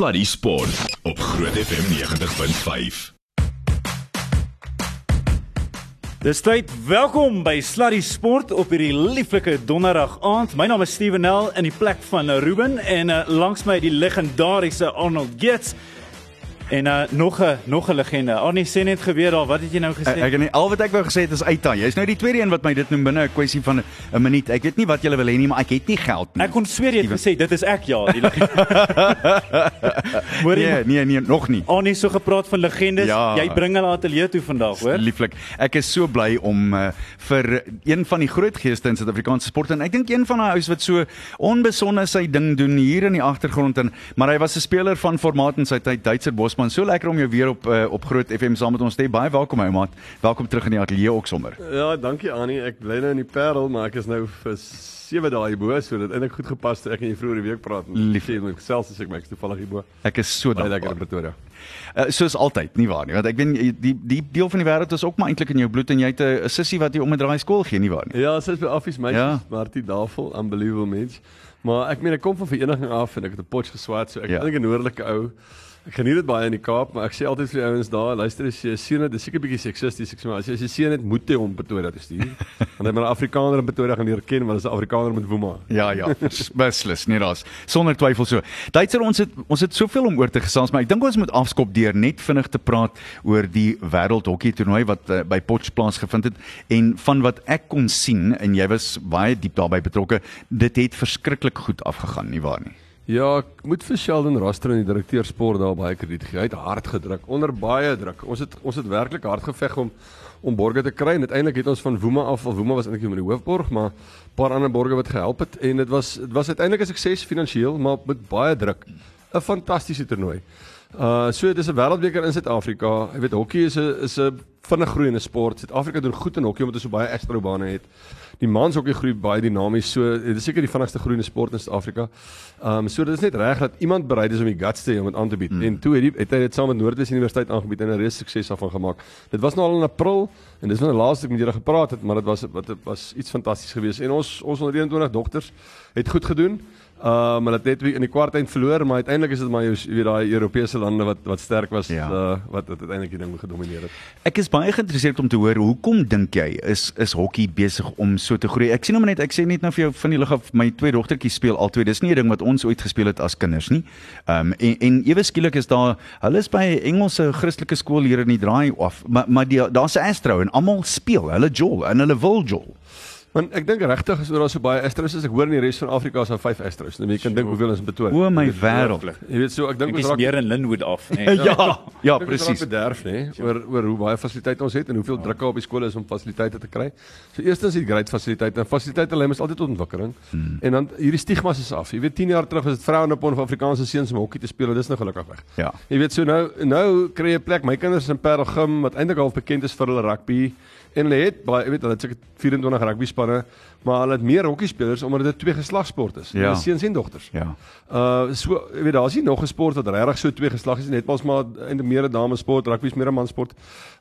Sluddy Sport op Groot FM 90.5. Dis tyd. Welkom by Sluddy Sport op hierdie lieflike donderdag aand. My naam is Steven Nel in die plek van Ruben en uh, langs my die legendariese Arnold Gates. En uh, nog 'n nog 'n legende. Arnie sê net gebeur daar. Wat het jy nou gesê? Ek en al wat ek wou gesê het is uit dan. Jy's nou die tweede een wat my dit noem binne 'n kwessie van 'n minuut. Ek weet nie wat jy wil hê nie, maar ek het nie geld nie. Ek kon sweer jy het gesê dit is ek ja, die legende. nee, nee, nee, nog nie. Arnie so gepraat van legendes. Ja. Jy bring hulle ateljee toe vandag, hoor? Lieflik. Ek is so bly om uh, vir een van die groot geeste in Suid-Afrikaanse sport en ek dink een van daai ouens wat so onbesonde sy ding doen hier in die agtergrond en maar hy was 'n speler van formaat in sy tyd Duitser Bosman. So lekker om jou weer op uh, op Groot FM saam met ons te hê. Baie welkom ou maat. Welkom terug in die ateljee ook sommer. Ja, dankie Annie. Ek bly nou in die Parel, maar ek is nou vir 7 dae hierbo, so dit eintlik goed gepas toe ek en jy vroeër die week praat. Lief. Lief met selfs as ek my toevallig hierbo. Ek is so Baie lekker in Pretoria. Uh, soos altyd, nie waar nie? Want ek weet die die deel van die wêreld is ook maar eintlik in jou bloed en jy het 'n sussie wat jy om 'n draai skool gee, nie waar nie? Ja, sy is by Affies meisies, Ja. Martie Davel, unbelievable mens. Maar ek meen ek kom van vereniging af en ek het 'n potjie geswat, so ek ja. dink 'n noordelike ou. Ek geniet dit baie in die Kaap, maar ek sê altyd vir die ouens daar, luister as jy seun het, dis seker bietjie seksisties, ek sê maar as jy as jy seun het, moet jy hom Pretoria toe stuur. Want hy moet 'n Afrikaner in Pretoria gaan leer ken, want dis 'n Afrikaner met woema. Ja ja, beslis, nee daar's sonder twyfel so. Duitser ons het ons het soveel om oor te gesels, maar ek dink ons moet afskop deur net vinnig te praat oor die wêreldhokkie toernooi wat uh, by Potch plaasgevind het en van wat ek kon sien en jy was baie diep daarbey betrokke, dit het verskriklik goed afgegaan, nie waar nie? Ja, ek moet vir Sheldon Roster en die direkteur sport daar baie krediet gee. Hy het hard gedruk, onder baie druk. Ons het ons het werklik hard geveg om om borge te kry en uiteindelik het ons van Woema af, of Woema was eintlik met die hoofborg, maar 'n paar ander borge wat gehelp het en dit was dit was uiteindelik 'n sukses finansiëel, maar met baie druk. 'n Fantastiese toernooi. Uh so dis 'n wêreldbeker in Suid-Afrika. Jy weet hokkie is 'n is 'n vinnig groeiende sport. Suid-Afrika doen goed in hokkie omdat ons so baie astrobane het. Die mans hokkie groei baie dinamies. So dit is seker die vinnigste groeiende sport in Suid-Afrika. Um so dit is net reg dat iemand bereid is om die guts te hê om dit aan te bied. Mm. En toe het, die, het hy dit saam met Noordwes Universiteit aangebied en 'n reus sukses daarvan gemaak. Dit was nou al in April en dis nou die laaste ek met julle gepraat het, maar dit was wat was iets fantasties geweest. En ons ons 121 dogters het goed gedoen. Um hulle het net in die kwart eind verloor, maar uiteindelik is dit maar jou weet daai Europese lande wat wat sterk was Ja. uh, wat wat uiteindelik die ding gedomeineer het. Ek is baie geïnteresseerd om te hoor hoekom dink jy is is hokkie besig om so te groei? Ek sien hom net ek sê net nou vir jou van die lig af my twee dogtertjies speel albei. Dis nie 'n ding wat ons ooit gespeel het as kinders nie. Ehm um, en en ewe skielik is daar hulle is by 'n Engelse Christelike skool hier in die draai af, maar maar daar's 'n Astro en almal speel. Hulle jol en hulle wil jol. Want ek dink regtig is oor daar so baie Astros as ek hoor in die res van Afrika is daar 5 Astros. Nou jy kan dink hoeveel is in Pretoria. O my wêreld. Jy weet so ek dink ons raak meer in Linwood af, nee. Ja, ja, ons raak presies. bederf nê oor oor hoe baie fasiliteite ons het en hoeveel druk daar op die skole is om fasiliteite te kry. So eerstens die great fasiliteite. En fasiliteite lê mens altyd tot ontwikkeling. Hmm. En dan hierdie stigmas is af. Jy weet 10 jaar terug was dit vroue op van Afrikaanse seuns om hokkie te speel dis nou gelukkig weg. Ja. Jy weet so nou nou kry jy 'n plek. My kinders is in Parelgym wat eintlik al bekend is vir hulle rugby en hulle het baie weet hulle het seker 24 rugby spanne, maar hulle het meer hokkie spelers omdat dit twee geslagsport is. Ja. Hulle seuns en dogters. Ja. Uh so weet daar's nie nog 'n sport wat regtig so twee geslag is net mals maar eintlik meer 'n damesport, rugby is meer 'n mansport.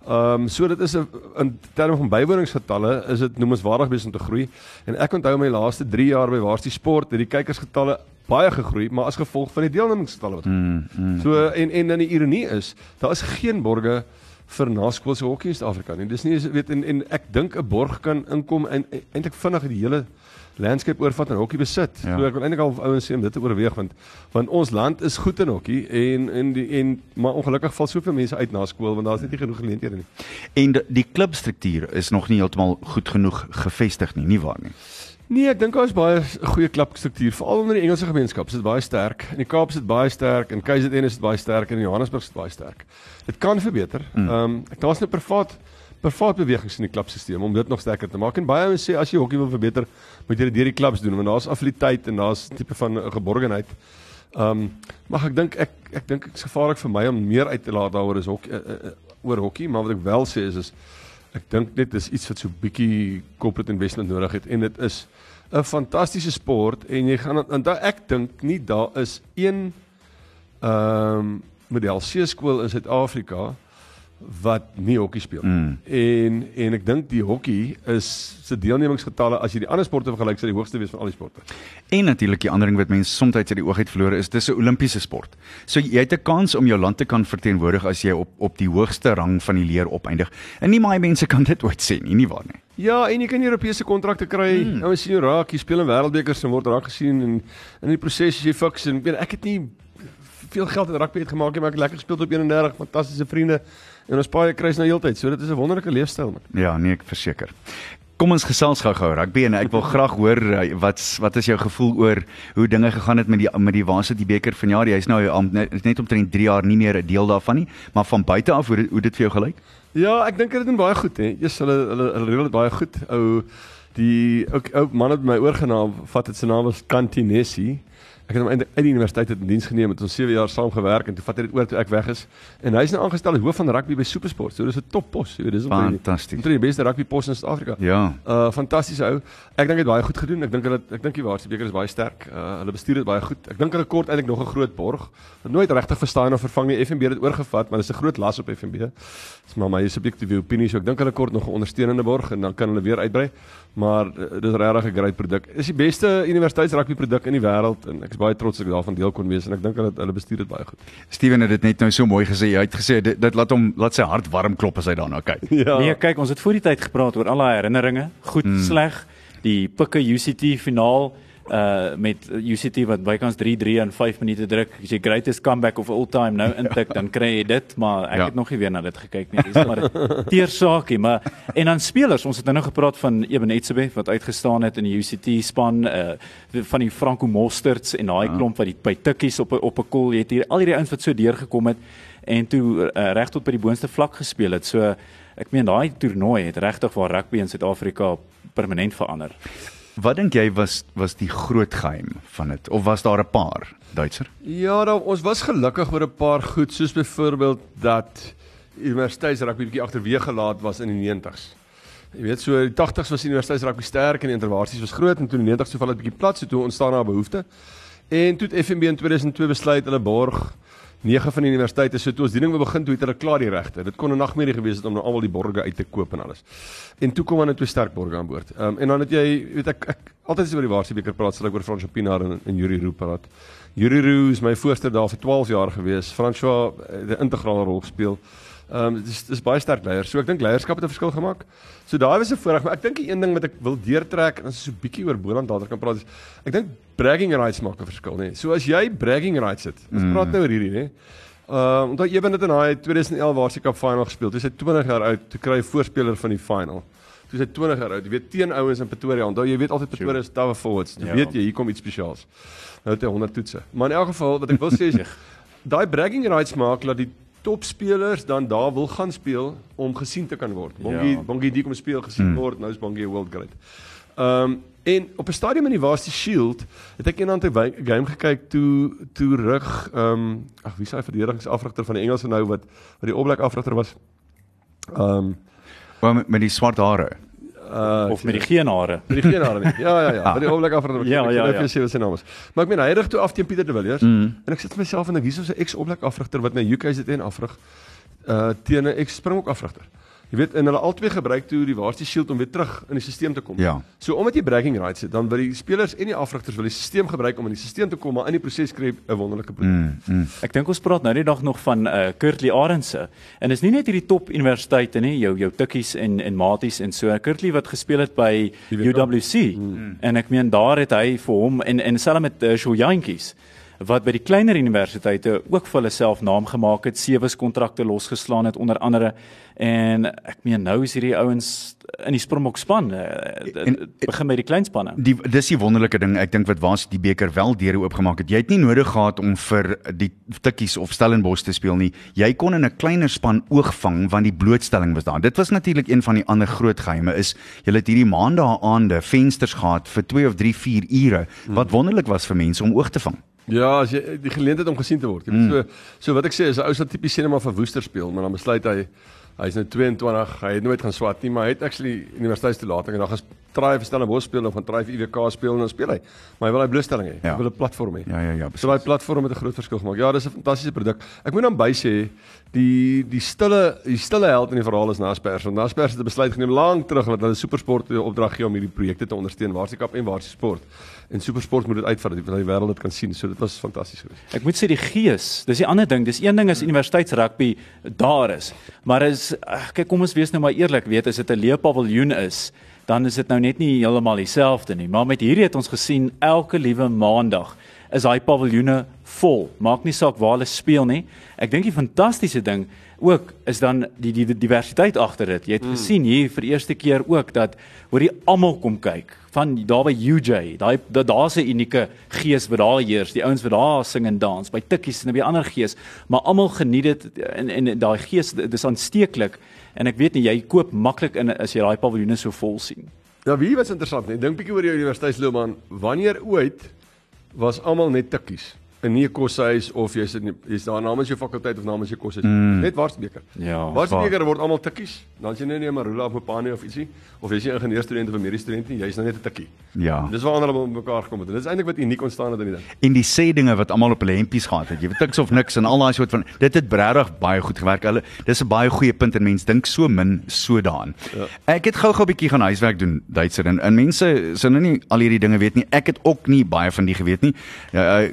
Ehm um, so dit is 'n in terme van bywoningsgetalle is dit noemenswaardig besig om te groei. En ek onthou my laaste 3 jaar by Waar's die sport, het die kykersgetalle baie gegroei, maar as gevolg van die deelnemingsgetalle wat. Mm, mm. So en en dan die ironie is, daar is geen borge vir naskoolse hokkie in Suid-Afrika nie. Dis nie weet en en ek dink 'n borg kan inkom en en eintlik vinnig die hele landscape oorvat en hokkie besit. Ja. So ek wil eintlik al ouens sê om dit te oorweeg want want ons land is goed in hokkie en en die en maar ongelukkig val soveel mense uit na skool want daar's net nie genoeg geleenthede nie. En die, die klubstruktuur is nog nie heeltemal goed genoeg gevestig nie, nie waar nie? Nee, ek dink daar is baie goeie klubstruktuur, veral onder die Engelse gemeenskap. Is dit baie sterk. In die Kaap is dit baie sterk, in KZN is dit baie sterk en in Johannesburg is dit baie sterk. Dit kan verbeter. Ehm um, daar's 'n privaat privaat bewegings in die klubstelsel om dit nog sterker te maak. En baie ouens sê as jy hokkie wil verbeter, moet jy dit deur die klubs doen want daar's affiliteit en daar's 'n tipe van 'n geborgenheid. Ehm um, maar ek dink ek ek dink dit is gevaarlik vir my om meer uit te laat daaroor is hok uh, uh, oor hokkie, maar wat ek wel sê is is ek dink net dis iets wat so bietjie corporate investment nodig het en dit is 'n fantastiese sport en jy gaan en da, ek dink nie daar is een ehm um, model C skool in Suid-Afrika wat nie hokkie speel. Mm. En en ek dink die hokkie is se deelnemingsgetalle as jy die ander sporte vergelyk, sou die hoogste wees van al die sporte. En natuurlik die ander ding wat mense soms uit die oog uit verloor is dis 'n Olimpiese sport. So jy het 'n kans om jou land te kan verteenwoordig as jy op op die hoogste rang van die leer opeindig. En nie baie mense kan dit ooit sê nie, nie waar nie. Ja, en jy kan Europese kontrakte kry. Hmm. Nou as jy raak, jy speel in wêreldbekers en word raak gesien en in die proses as jy fiks en weet ek het nie veel geld in rugby uitgemaak nie, maar ek het lekker gespeel op 31, fantastiese vriende en ons paai kruis nou heeltyd. So dit is 'n wonderlike leefstyl man. Ja, nee, ek verseker. Kom ons gesels gou-gou rugby en ek wil graag hoor eh, wat wat is jou gevoel oor hoe dinge gegaan het met die met die Varsity beker vanjaar? Jy's nou am- net, net omtrent 3 jaar nie meer 'n deel daarvan nie, maar van buite af hoe hoe dit vir jou gelyk? Ja, ek dink dit doen baie goed hè. Eers hulle hulle hulle reël dit baie goed. Ou die ook ou man het my oorgenaam, vat dit sy naam was Cantinessi. Ek het hom eintlik uit die universiteit in diens geneem het ons 7 jaar saam gewerk en toe vat hy dit oor toe ek weg is. En hy's nou aangestel as hoof van rugby by Supersport. So dis 'n toppos, jy weet, dis Fantasties. omtrent die beste rugbypos in Suid-Afrika. Ja. Uh fantastiese ou. Ek dink hy het baie goed gedoen. Ek dink hulle ek dink die Waarse beker is baie sterk. Uh hulle bestuur dit baie goed. Ek dink hulle kort eintlik nog 'n groot borg. Nooit regtig verstaan of vervang nie. FNB het dit oorgevat, maar dis 'n groot las op FNB. Dis maar my subjektiewe opinie. So ek dink hulle kort nog 'n ondersteunende borg en dan kan hulle weer uitbrei. Maar uh, dis regtig 'n great produk. Dis die beste universiteitsrugby produk in die wêreld en ek is baie trots ek daarvan deel kon wees en ek dink hulle hulle bestuur dit baie goed. Steven het dit net nou so mooi gesê. Hy het gesê dit, dit laat hom laat sy hart warm klop as hy daarna kyk. Ja. Nee, kyk, ons het voor die tyd gepraat oor al daai herinneringe, goed, mm. sleg, die Pikke UCT finaal uh met UCT wat bykans 3-3 in 5 minute druk. As jy greatest comeback of all time nou intik, dan kry jy dit, maar ek Ja. het nog nie weer na dit gekyk nie. Dis maar teer saakie, maar en dan spelers, ons het nou nog gepraat van Eben Etzebeth wat uitgestaan het in die UCT span, uh van die Franco Mosterts en daai ja. klomp wat die by tikkies op 'n op 'n kol, jy het hier al hierdie ouens wat so deurgekom het en toe uh, reg tot by die boonste vlak gespeel het. So ek meen daai toernooi het regtig waar rugby in Suid-Afrika permanent verander. Wat dink jy was was die groot geheim van dit of was daar 'n paar Duitser? Ja, nou, ons was gelukkig oor 'n paar goed, soos byvoorbeeld dat universiteitsrugby bietjie agterweeg gelaat was in die 90s. Jy weet, so die 80s was universiteitsrugby sterk en die intervasies was groot en toe in die 90s toe val dit bietjie plat, so toe ontstaan daar 'n behoefte. En toe het FNB in 2002 besluit hulle borg nege van die universiteite so toe ons die ding begin toe het hulle klaar die regte. Dit kon 'n nagmerrie gewees het om nou almal die borge uit te koop en alles. En toe kom dan net twee sterk borge aan boord. Ehm um, en dan het jy weet ek ek altyd as jy oor die Waarsie beker praat, sal ek oor Frans Pinaar en, en Yuri Roo praat. Yuri Roo is my voorste daar vir 12 jaar gewees. François het 'n integrale rol gespeel. Ehm um, dis dis baie sterk leiers. So ek dink leierskap het 'n verskil gemaak. So daai was 'n voorreg, maar ek dink die een ding wat ek wil deurtrek en ons so 'n bietjie oor Boland later kan praat is ek dink bragging rights maak 'n verskil, nê. So as jy bragging rights het. Ons mm. praat nou oor hierdie, nê. Ehm uh, onthou Eben het in daai 2011 Waarsie Cup final gespeel. Toe hy 20 jaar oud, toe kry hy voorspeler van die final. Toe hy 20 jaar oud, jy weet teen ouens in Pretoria. Onthou jy weet altyd Pretoria is tough forwards. Jy Ja. weet jy hier kom iets spesiaals. Nou het hy 100 toetse. Maar in elk geval wat ek wil sê is daai bragging rights maak dat die topspelers dan daar wil gaan speel om gesien te kan word. Bongie Ja. Bongie die kom speel gesien hmm. word, nou is Bongie world great. Ehm um, en op 'n stadium in die Varsity Shield het ek eendag 'n game gekyk toe toe rug ehm um, ag wie is hy verdedigingsafrigter van die Engelse nou wat wat die All Black afrigter was. Ehm um, Wel met, met die swart hare. Uh Of met die geen hare. met die geen hare nie. Ja ja ja, met die All Black afrigter. Ja, ja, ja. Sê wat sy naam is. Maar ek meen hy rig toe af teen Pieter de Villiers Mm. en ek sit vir myself en ek hierso 'n ex All Black afrigter wat na UK sit en afrig uh teen 'n ex Springbok afrigter. Jy weet en hulle albei gebruik toe die Varsity Shield om weer terug in die stelsel te kom. Ja. So omdat jy bragging rights het, dan wil die spelers en die afrigters wil die stelsel gebruik om in die stelsel te kom, maar in die proses kry 'n wonderlike produk. Mm, mm. Ek dink ons praat nou die dag nog van uh, Kurtley Arendse. En dis nie net hierdie top universiteite nie, jou jou tikkies en en maties en so. Kurtley wat gespeel het by UWC. Mm. En ek meen daar het hy vir hom en en selfs met uh, Shoyantjies wat by die kleiner universiteite ook vir hulle self naam gemaak het, sewe kontrakte losgeslaan het onder andere en ek meen nou is hierdie ouens in die Springbok span. Uh, En- dit begin by die kleinspanne. Die dis die wonderlike ding ek dink wat was die beker wel deure oopgemaak het. Jy het nie nodig gehad om vir die tikkies of Stellenbosch te speel nie. Jy kon in 'n kleiner span oogvang want die blootstelling was daar. Dit was natuurlik een van die ander groot geheime is jy het hierdie maandae aande vensters gehad vir 2 of 3 4 ure wat wonderlik was vir mense om oog te vang. Ja, as jy die geleentheid om gesien te word. Jy weet Mm. so so wat ek sê is 'n ou sal tipies sê net maar vir Woester speel, maar dan besluit hy Hy's nou 22. Hy het nooit gaan swat nie, maar hy het actually universiteitstoelating en dan gaan try vir Stellenbosch speel of gaan try vir IWK speel en dan speel hy. Maar hy wil hy blootstelling hê. Ja. Hy wil 'n platform hê. Ja ja ja. So daai platform het 'n groot verskil gemaak. Ja, dis 'n fantastiese produk. Ek moet dan by sê die die stille die stille held in die verhaal is Naspers. Want Naspers het 'n besluit geneem lank terug dat hulle Supersport die opdrag gee om hierdie projekte te ondersteun, Waarskap en Waarsport. En Supersport moet dit uitvat dat die wêreld dit kan sien. So dit was fantasties geweest. Ek moet sê die gees, dis die ander ding. Dis een ding as universiteitsrugby daar is. Maar is kyk kom ons wees nou maar eerlik, weet as dit 'n leeupaviljoen is, dan is dit nou net nie heeltemal dieselfde nie. Maar met hierdie het ons gesien elke liewe maandag is daai paviljoene vol. Maak nie saak waar hulle speel nie. Ek dink die fantastiese ding ook is dan die die diversiteit agter dit. Jy het mm. gesien hier vir eerste keer ook dat hoor jy almal kom kyk van daar by UJ. Daai da, daar's 'n unieke gees wat daar heers. Die ouens wat daar sing en dans by tikkies en by ander gees, maar almal geniet dit en en daai gees dis aansteeklik en ek weet nie jy koop maklik in as jy daai paviljoene so vol sien. Ja, wie was interessant, nee. Dink bietjie oor jou universiteitsloopbaan. Wanneer ooit was almal net tikkies? In nie 'n koshuis of jy's in jy's daar namens jou fakulteit of namens jou koshuis. Mm. Net Warsbeker. Ja. Warsbeker word almal tikkies. Dan as jy nou nie 'n Marula of 'n Pani of ietsie of jy's 'n ingenieurstudent of 'n mediese student nie, jy's nou net 'n tikkie. Ja. Dis waar ander op mekaar gekom het. En dis eintlik wat uniek ontstaan het in die ding. En die sê dinge wat almal op hulle hempies gehad het. Jy weet niks of niks en al daai soort van dit het regtig baie goed gewerk. Hulle dis 'n baie goeie punt en mense dink so min so daaraan. Ja. Ek het gou-gou 'n bietjie gaan huiswerk doen Duitser en, en mense sou nou nie al hierdie dinge weet nie. Ek het ook nie baie van die geweet nie. Ja,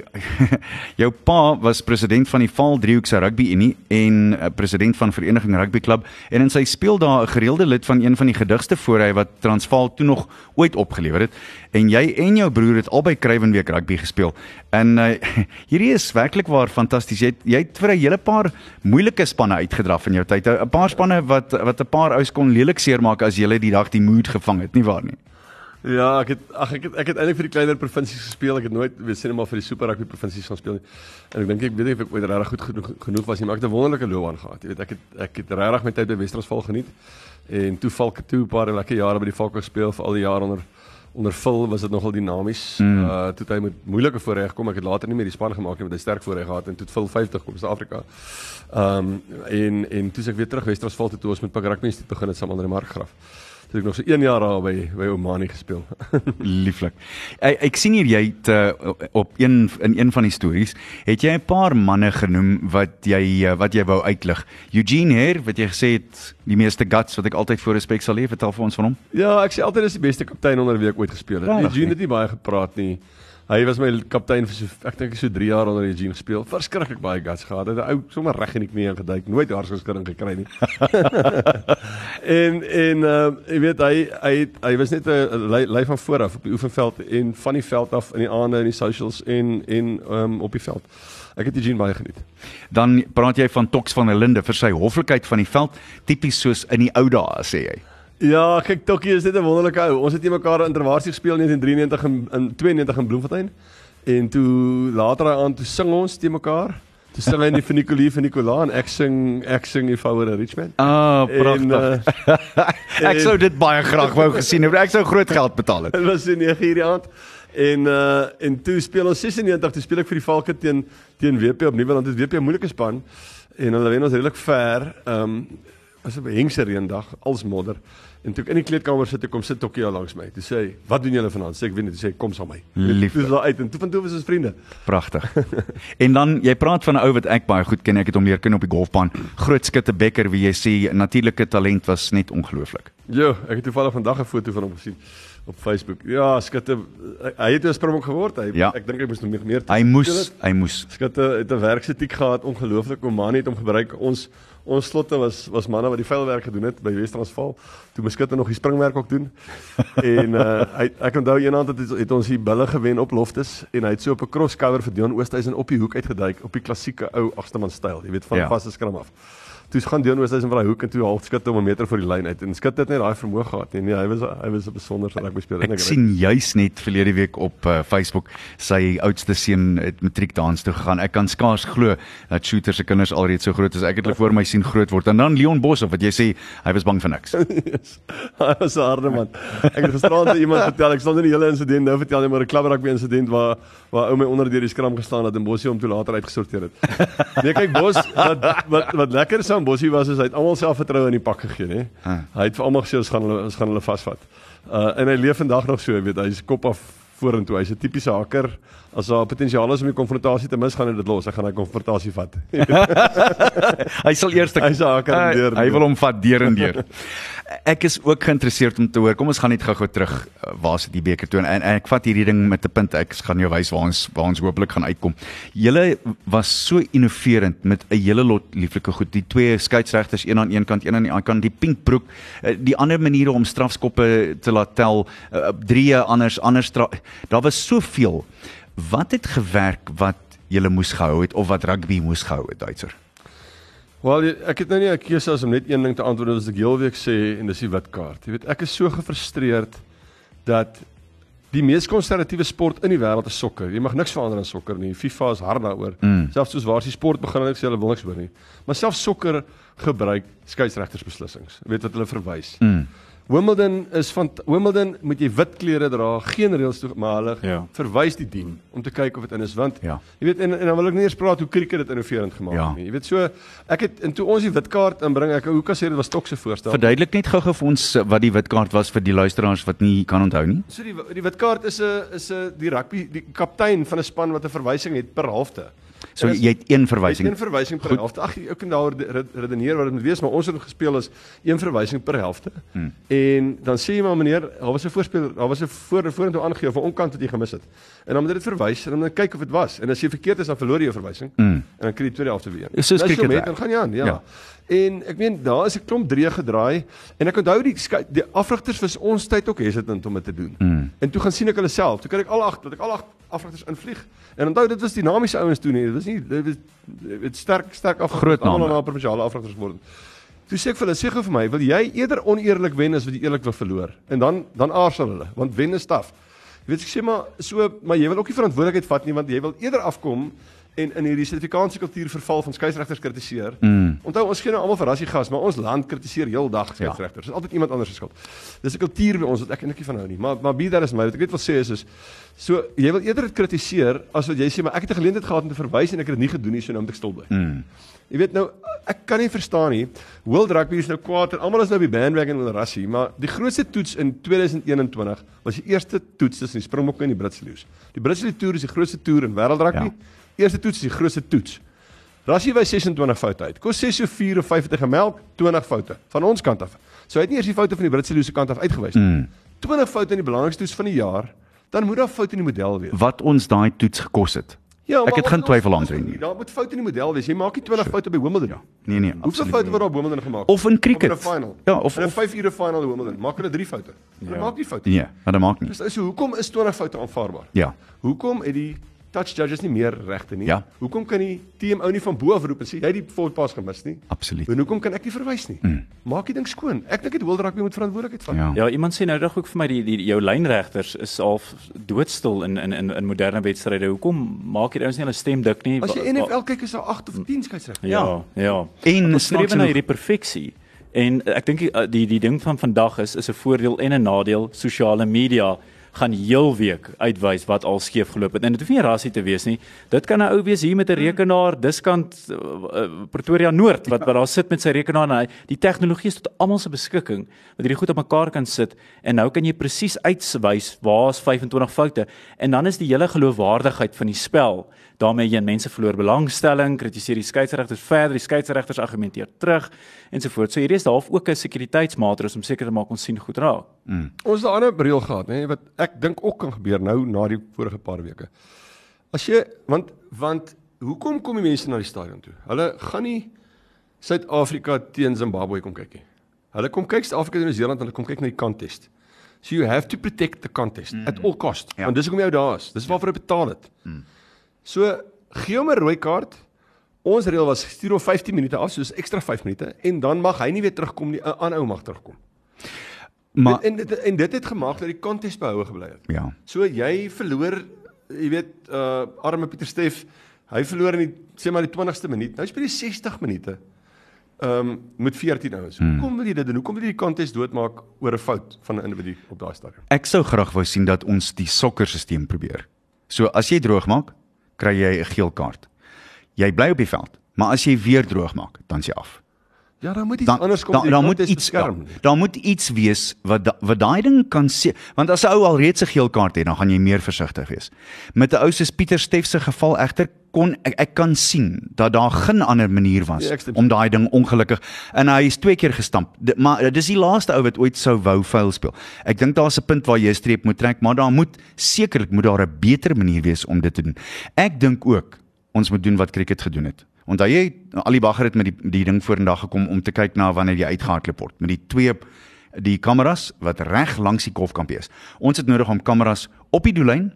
jou pa was president van die Vaal Driehoekse Rugby Unie en uh, president van Vereniging Rugby Club en in sy speel daar 'n gereelde lid van een van die gedigste voor hy wat Transvaal toe nog ooit opgelewer het en jy en jou broer het albei Kruiwenweek rugby gespeel. En uh, hierdie is werklik waar fantasties. Jy jy het vir 'n hele paar moeilike spanne uitgedraf in jou tyd. 'n Paar spanne wat wat 'n paar ouens kon lelik seermaak as jy die dag die mood gevang het, nie waar nie? Ja, ek het ag ek het ek het eintlik vir die kleiner provinsies gespeel. Ek het nooit weet sien maar vir die super rugby provinsies gaan speel nie. En ek dink ek weet nie of ek ooit regtig goed genoeg, genoeg was nie, maar ek het 'n wonderlike loopbaan gehad. Jy weet, ek het ek het regtig my tyd by Westerasval geniet. En toe val ek toe 'n paar lekker jare by die Falcons speel vir al die jare onder onder Phil was dit nogal dinamies. Mm. Uh toe hy met moeilike voorreg kom. Ek het later nie meer die span gemaak nie, want hy sterk voorreg gehad en toe Phil 50 kom Suid-Afrika. Ehm um, en en toe ek weer terug Westerasval toe toe ons met Pak Rugby begin het saam met Andre Markgraf het ek nog so 1 jaar daar by by Omani gespeel. Lieflik. Ek, ek sien hier jy het uh, op een in een van die stories het jy 'n paar manne genoem wat jy uh, wat jy wou uitlig. Eugene Her wat jy gesê het die meeste guts wat ek altyd voor respek sal hê, vertel vir ons van hom. Ja, ek sê altyd is die beste kaptein onder wie ek ooit gespeel het. Eugene het nie baie gepraat nie. Hy was my kaptein vir so ek dink so 3 jaar onder Eugene gespeel. Verskriklik baie guts gehad. Hy het ou sommer reg in die knie ingeduik, nooit hartsgeskudding gekry nie. en en uh jy weet hy hy hy was net 'n lyf van voor af op die oefenveld en van die veld af in die aande in die socials en en um op die veld. Ek het Eugene baie geniet. Dan praat jy van Tox van der Linde vir sy hoflikheid van die veld, tipies soos in die ou dae sê hy. Ja, kyk Tokkie is net 'n wonderlike ou. Ons het nie mekaar in Interwarsie gespeel in 1993 in, in 92 in Bloemfontein. En toe later aan toe sing ons te mekaar. Toe sing hy die Funikolie van Nicola en ek sing ek sing die Fower Richmond. Ah, pragtig. En, uh, ek sou dit baie graag wou gesien het. Ek sou groot geld betaal het. Dit was in 9 uur die aand. En uh en toe speel ons 96, toe speel ek vir die Valke teen teen WP op Nieuweland. Dit WP 'n moeilike span en hulle wen ons redelik ver. Ehm um, was 'n hengse reendag, als modder. En toe ek in die kleedkamer sit, kom sit Tokkie langs my. Toe sê hy, "Wat doen julle vanaand?" Sê ek, "Weet nie." Toe sê hy, "Kom saam my." Lief. Dis daar uit en toe van toe was ons vriende. Pragtig. en dan jy praat van 'n ou wat ek baie goed ken. Ek het hom leer ken op die golfbaan. Groot skutte Becker, wie jy sê natuurlike talent was net ongelooflik. Ja, ek het toevallig vandag 'n foto van hom gesien op Facebook. Ja, skutte hy het 'n springbok geword. Hy ja. ek dink hy moes nog meer meer Hy moes, hy moes. Skutte het 'n werksetiek gehad, ongelooflik. Omani het hom gebruik. Ons ons slotte was was manne wat die veilwerk gedoen het by Wes-Transvaal. Toe Muskutte nog die springwerk ook doen. en uh hy ek onthou eendag het, het ons die bulle gewen op Loftus en hy het so op 'n cross cover vir Dion Oosthuizen op die hoek uitgeduik op die klassieke ou agterman styl, jy weet van ja. vaste skram af. Toe gaan Dion Oosthuizen van daai hoek en toe half skutte om 'n meter voor die lyn uit en skutte het net daai vermoë gehad. Nee, nee, hy was hy was 'n besonderse rugby speler. Ek, ek sien juis net verlede week op uh, Facebook sy oudste seun het matriek dans toe gegaan. Ek kan skaars glo dat Shooter se kinders alreeds so groot is. Ek het hulle voor my sien groot word en dan Leon Boshoff wat jy sê hy was bang vir niks. Hy was 'n harde man. Ek het gisterand aan iemand vertel, ek staan in die hele insident nou vertel jy maar 'n klubberrugby insident waar waar ou my onder deur die skram gestaan het en Bosie hom toe later uitgesorteer het. Nee, kyk Bos, wat wat wat lekker is aan Bosie was is hy het almal selfvertroue in die pak gegee, hè. Hy het vir almal gesê ons gaan hulle ons gaan hulle vasvat. Uh en hy leef vandag nog so, jy weet, hy's kop af vorentoe. Hy's 'n tipiese haker. As daar potensiaal is om die konfrontasie te mis, gaan hy dit los. Hy gaan hy konfrontasie vat. hy sal eers Hy sal haker en deur Hy wil hom vat deur en deur. Ek is ook geïnteresseerd om te hoor. Kom ons gaan net gou-gou terug uh, waar sit die beker toe en, en ek vat hierdie ding met 'n punt. Ek gaan jou wys waar ons waar ons hopelik gaan uitkom. Julle was so innoverend met 'n hele lot lieflike goed. Die twee skeieregters, een aan een kant, een aan die ander kant, die pinkbroek, uh, die ander maniere om strafskoppe te laat tel, uh, drie anders anders daar was soveel. Wat het gewerk wat julle moes gehou het of wat rugby moes gehou het, Duitser? Wel, ek het nou nie 'n keuse as om net een ding te antwoord as ek heelweek sê en dis die wit kaart. Jy weet, ek is so gefrustreerd dat die mees konservatiewe sport in die wêreld is sokker. Jy mag niks verander aan sokker nie. FIFA is hard daaroor. Mm. Selfs soos waar as die sport begin en ek sê hulle wil niks hoor nie. Maar selfs sokker gebruik skeieregtersbeslissings. Jy weet wat hulle verwys. Mm. Wimbledon is van Wimbledon moet jy wit klere dra, geen reëls toe, maar hulle Ja. verwys die dien om te kyk of dit in is want Ja. jy weet en, en dan wil ek nie eers praat hoe cricket dit innoverend gemaak Ja. het nie. Jy weet so ek het en toe ons die wit kaart inbring, ek hoe kan sê dit was Stok se voorstel. Verduidelik net gou-gou vir ons uh, wat die witkaart was vir die luisteraars wat nie kan onthou nie. So die die wit kaart is 'n is 'n die rugby die kaptein van 'n span wat 'n verwysing het per halfte. So En as- jy het een Wysing. verwysing. Een verwysing per helfte. Ag, ek kan re- redeneer wat dit moet wees, maar ons het gespeel as een verwysing per helfte. Hmm. En dan sê jy maar meneer, daar was 'n voorspel, daar was 'n voor vorentoe aangegee of 'n onkant wat jy gemis het. En dan moet jy dit verwys en dan kyk of dit was. En as jy verkeerd is, dan verloor jy jou verwysing. Hmm. En dan kry jy tweede helfte weer. Dis soos cricket met. Dan gaan jy aan, ja. Ja. En ek meen daar is 'n klomp drie gedraai en ek onthou die die afrigters was ons tyd ook hesitant om dit te doen. Mm. En toe gaan sien ek hulle self. Toe kry ek al ag dat ek al ag afrigters invlieg. En onthou dit was dinamiese ouens toe nie. Dit was nie dit was dit sterk sterk af Groot name. almal na provinsiale afrigters geword. Toe sê ek vir hulle, sê gou vir my, wil jy eerder oneerlik wen as wat jy eerlik wil verloor? En dan dan aarzel hulle, want wen is taaf. Jy weet ek sê maar so, maar jy wil ook nie verantwoordelikheid vat nie want jy wil eerder afkom en in hierdie Suid-Afrikaanse kultuur verval van skeieregters kritiseer. Mm. Onthou ons gee nou almal vir rassie gas, maar ons land kritiseer heeldag skeieregters. Dis altyd iemand anders se skuld. Dis 'n kultuur by ons wat ek eintlik nie van hou nie. Maar maar be that as my, wat ek net wil sê is is so jy wil eerder dit kritiseer as wat jy sê maar ek het 'n geleentheid gehad om te verwys en ek het dit nie gedoen nie, so nou moet ek stil bly. Mm. Jy weet nou ek kan nie verstaan nie. World Rugby is nou kwaad en almal is nou op die bandwagon en rassie, maar die grootste toets in 2021 was die eerste toets tussen die Springbokke en die Britse Lions. Die Britse Tour is die grootste toer in wêreldrugby. Ja. Ja. Eerste toets is die grootste toets. Rassie wys 26 foute uit. Kos 6 so 4 of 5 het hy gemelk, 20 foute van ons kant af. So hy het nie eers die foute van die Britse Lions se kant af uitgewys nie. Mm. 20 foute in die belangrikste toets van die jaar. Dan moet daar foute in die model wees. Wat ons daai toets gekos het. Ja, Ek het geen twyfel aan nie. Daar moet foute in die model wees. Jy maak nie 20 foute by Wimbledon nie. Nee nee, Hoeveel absoluut. foute word daar op Wimbledon gemaak? Of in cricket. Of in 'n final. Ja, of- in 'n of- 5 ure final in Wimbledon. Maak hulle 3 foute. Hulle maak nie foute. Nee, maar dit maak nie. Dis so hoekom is 20 foute aanvaarbaar? Ja. Hoekom het die touch judges nie meer regte nie? Ja. Hoekom kan die team ou nie van bo af roep en sê jy het die forward gemis nie? Absoluut. En hoekom kan ek nie verwys nie? Mm. Maak die ding skoon. Ek dink dit World Rugby moet verantwoordelikheid vat. Ja. Ja, iemand sê nou dag ook vir my die, die jou lynregters is half doodstil in in in, in moderne wedstryde. Hoekom maak hierdie ouens nie hulle stem dik nie? As jy NFL kyk is daar 8 of 10 skeieregters. Ja, ja. En ons streef na hierdie perfeksie. En ek dink die, die die ding van vandag is is 'n voordeel en 'n nadeel. Sosiale media gaan heel week uitwys wat al skeef geloop het. En dit hoef nie rassie te wees nie. Dit kan 'n ou wees hier met 'n rekenaar diskant uh, uh, Pretoria Noord wat wat daar sit met sy rekenaar en hy die tegnologie is tot almal se beskikking wat hierdie goed op mekaar kan sit en nou kan jy presies uitwys waar's 25 foute en dan is die hele geloofwaardigheid van die spel daarmee jy mense verloor belangstelling, kritiseer die skeieregters verder, die skeieregters argumenteer terug ensovoorts. So hierdie is half ook 'n sekuriteitsmaatreëls om seker te maak ons sien goed raak. Ons het 'n ander reël gehad, nê, wat ek dink ook kan gebeur nou na die vorige paar weke. As jy want want hoekom kom die mense na die stadion toe? Hulle gaan nie Suid-Afrika teen Zimbabwe kom kyk nie. Hulle kom kyk Suid-Afrika teen Nieu-Seeland, hulle kom kyk na die contest. So you have to protect the contest mm. at all cost. Ja. Ja. Want dis hoekom jy daar is. Dis waarvoor jy betaal het. Mm. So gee hom 'n rooi kaart. Ons reël was stuur hom 15 minute af, soos ekstra 5 minute en dan mag hy nie weer terugkom nie. 'n Ander ou mag terugkom. Maar en, en dit en dit het gemaak dat die kontest behoue gebly het. ja. So jy verloor jy weet uh arme Pieter Steff, hy verloor in die sê maar die 20ste minuut. Nou speel jy 60 minute. Ehm um, met 14 ouens. Hmm. Hoekom wil jy dit doen? Hoekom wil jy die kontest doodmaak oor 'n fout van 'n individu op daai stadium? Ek sou graag wou sien dat ons die sokkerstelsel probeer. So as jy droog maak, kry jy 'n geel kaart. Jy bly op die veld, maar as jy weer droog maak, dan is jy af. Ja, dan moet iets dan, anders kom. Dan, dan moet iets daar da moet iets wees wat da, wat daai ding kan sê, want as 'n ou al reeds 'n geel kaart het, dan gaan jy meer versigtig wees. Met 'n ou soos Pieter Steff se geval egter kon ek, ek kan sien dat daar geen ander manier was ja, om daai ding ongelukkig en hy is twee keer gestamp. D maar dis die laaste ou wat ooit sou wou vuil speel. Ek dink daar's 'n punt waar jy 'n streep moet trek, maar daar moet sekerlik moet daar 'n beter manier wees om dit te doen. Ek dink ook ons moet doen wat cricket gedoen het. Onthou jy Ali Bagger het met die die ding vorendag gekom om te kyk na wanneer jy uitgehardloop word met die twee die kameras wat reg langs die kolfkampie is. Ons het nodig om kameras op die doellyn,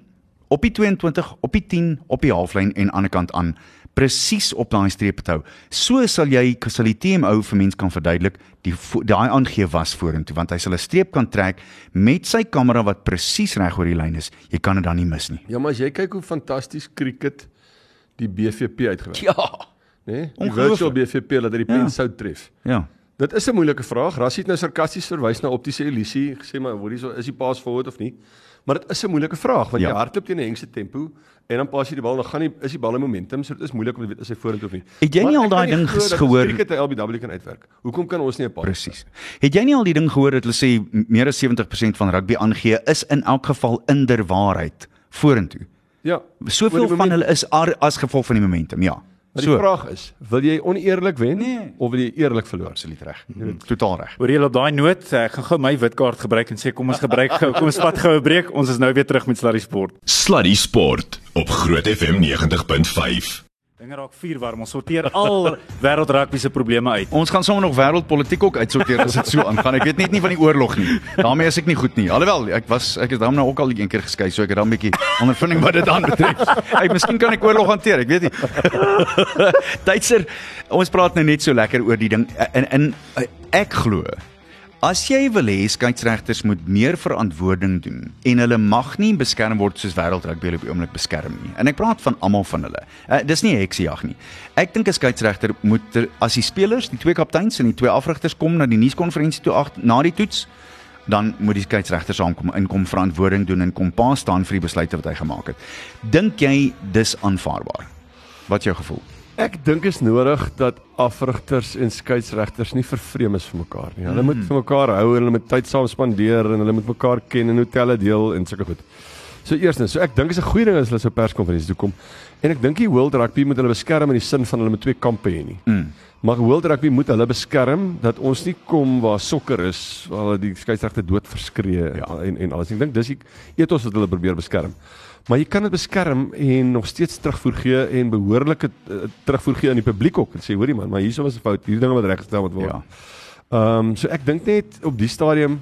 op die 22, op die 10, op die halflyn en aan die kant aan presies op daai streep te hou. So sal jy sal die TMO vir mense kan verduidelik die daai aangee was vorentoe want hy sal 'n streep kan trek met sy kamera wat presies reg oor die lyn is. Jy kan dit dan nie mis nie. Ja, maar as jy kyk hoe fantasties cricket die BVP uitgewerk. Ja nê? Nee? Die virtual BVP dat dit die pen ja. sou tref. Ja. Dit is 'n moeilike vraag. Rassie het nou sarkasties verwys na optiese illusie, gesê maar hoor hierso is die paas forward of nie? Maar dit is 'n moeilike vraag want ja. jy hardloop teen 'n hengse tempo en dan pas jy die bal dan gaan nie is die bal in momentum so dit is moeilik om te weet as hy vorentoe of nie. Het jy nie al daai ding gehoor dat die LBW kan uitwerk? Hoekom kan ons nie 'n pas Presies. Het jy nie al die ding gehoor dat hulle sê meer as 70% van rugby aangee is in elk geval inderwaarheid vorentoe? Ja. Soveel van hulle is as gevolg van die momentum, ja. Maar die so. vraag is, wil jy oneerlik wen nee. of wil jy eerlik verloor? Absoluut reg. Mm. Totaal reg. Hoor jy op daai noot, ek gaan gou my witkaart gebruik en sê kom ons gebruik gou, kom ons vat gou 'n breek. Ons is nou weer terug met Sluddy Sport. Sluddy Sport op Groot FM 90.5. Dinge raak vuur warm. Ons sorteer al wêreld rugby se probleme uit. Ons gaan sommer nog wêreldpolitiek ook uitsorteer as dit so aangaan. Ek weet net nie van die oorlog nie. daarmee is ek nie goed nie. Alhoewel ek was ek is dan nou ook al een keer geskei, so ek het dan 'n bietjie ondervinding wat dit aanbetref. Ek miskien kan ek oorlog hanteer, ek weet nie. Duitser, ons praat nou net so lekker oor die ding in in ek glo As jy wil hê skeieregters moet meer verantwoording doen en hulle mag nie beskerm word soos wêreldrugby op die oomblik beskerm nie. En ek praat van almal van hulle. Uh, dis nie heksejag nie. Ek dink 'n skeieregter moet ter, as die spelers, die twee kapteins en die twee afrigters kom na die nuuskonferensie toe ag na die toets, dan moet die skeieregter saamkom en kom verantwoording doen en kom pa staan vir die besluite wat hy gemaak het. Dink jy dis aanvaarbaar? Wat is jou gevoel? Ek dink is nodig dat afrigters en skeieregters nie vervreem is vir mekaar nie. Hulle moet mm. vir mekaar hou hulle moet tyd saam spandeer en hulle moet mekaar ken en hotelle deel en sulke goed. So eerstens, so ek dink is 'n goeie ding as hulle so perskonferensie toe kom. En ek dink die World Rugby moet hulle beskerm in die sin van hulle moet twee kampe hê nie. Mm. Maar World Rugby moet hulle beskerm dat ons nie kom waar sokker is waar hulle die skeieregter dood verskree ja. en en alles. Ek dink dis die ethos wat hulle probeer beskerm maar jy kan dit beskerm en nog steeds terugvoer gee en behoorlike uh, terugvoer gee aan die publiek ook en sê hoorie man, maar hierso was 'n fout, hierdie dinge wat reggestel moet word. Ja. Ehm um, so ek dink net op die stadium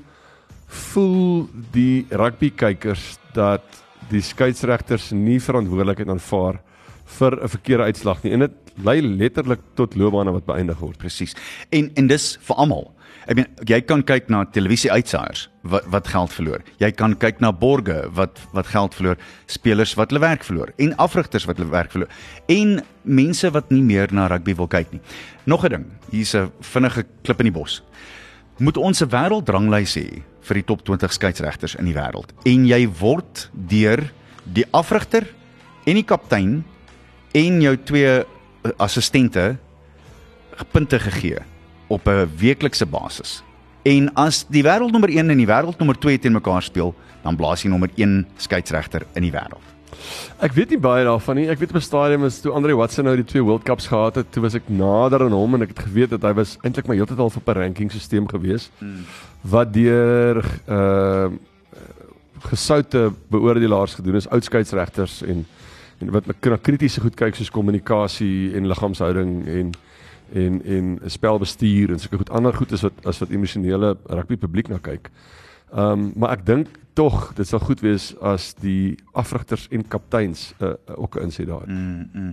voel die rugby kykers dat die skeieregters nie verantwoordelikheid aanvaar vir 'n verkeerde uitslag nie en dit lei letterlik tot loopbane wat beëindig word presies. En en dis vir almal. Ek meen jy kan kyk na televisie uitsaaiers wat wat geld verloor. Jy kan kyk na borge wat wat geld verloor, spelers wat hulle werk verloor en afrigters wat hulle werk verloor en mense wat nie meer na rugby wil kyk nie. Nog 'n ding, hier's 'n vinnige klip in die bos. Moet ons 'n wêreldranglys hê vir die top 20 skeieregters in die wêreld en jy word deur die afrigter en die kaptein en jou twee assistente punte gegee op 'n weeklikse basis. En as die wêreldnommer 1 en die wêreldnommer 2 teen mekaar speel, dan blaas jy nommer 1 skeieregter in die wêreld. Ek weet nie baie daarvan nie. Ek weet op 'n stadium is toe Andre Watson nou die twee World Cups gehad het, toe was ek nader aan hom en ek het geweet dat hy was eintlik maar heeltyd al op 'n ranking stelsel gewees hmm. wat deur uh gesoute beoordelaars gedoen is, oud skeieregters en en wat na kritiese goed kyk soos kommunikasie en liggaamshouding en en en spelbestuur en sulke goed ander goed is wat as wat emosionele rugby publiek na kyk. Ehm um, maar ek dink tog dit sal goed wees as die afrigters en kapteins uh, ook insê daar. Mm, mm.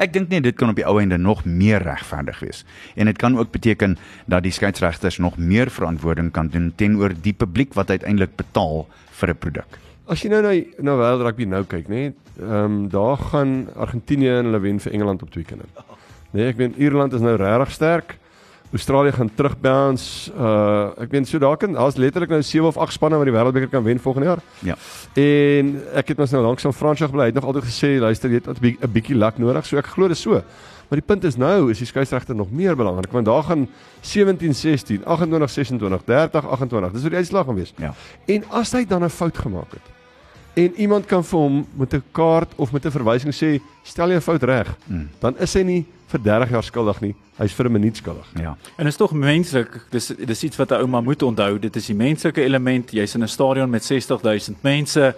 Ek dink net dit kan op die ou einde nog meer regverdig wees. En dit kan ook beteken dat die skeieregters nog meer verantwoording kan doen teenoor die publiek wat uiteindelik betaal vir 'n produk. As jy nou na na wêreld rugby nou kyk, nê, ehm um, daar gaan Argentinië en hulle wen vir Engeland op twee kinde. Nee, ek weet Ierland is nou regtig sterk. Australië gaan terugbounce. Uh ek meen so daar kan daar's letterlik nou 7 of 8 spanne wat die wêreldbeker kan wen volgende jaar. Ja. En ek het mos nou langs aan Fransjag bly. Hy het nog altyd gesê luister, jy het 'n bietjie 'n bietjie luck nodig. So ek glo dit so. Maar die punt is nou is die skeieregter nog meer belangrik want daar gaan 17 16, 28 26, 30 28. Dis wat die uitslag gaan wees. Ja. En as hy dan 'n fout gemaak het en iemand kan vir hom met 'n kaart of met 'n verwysing sê stel jy 'n fout reg, Mm. dan is hy nie vir 30 jaar skuldig nie. Hy's vir 'n minuut skuldig. Ja. En is tog menslik. Dis dis iets wat 'n ouma moet onthou. Dit is die menslike element. Jy's in 'n stadion met 60000 mense.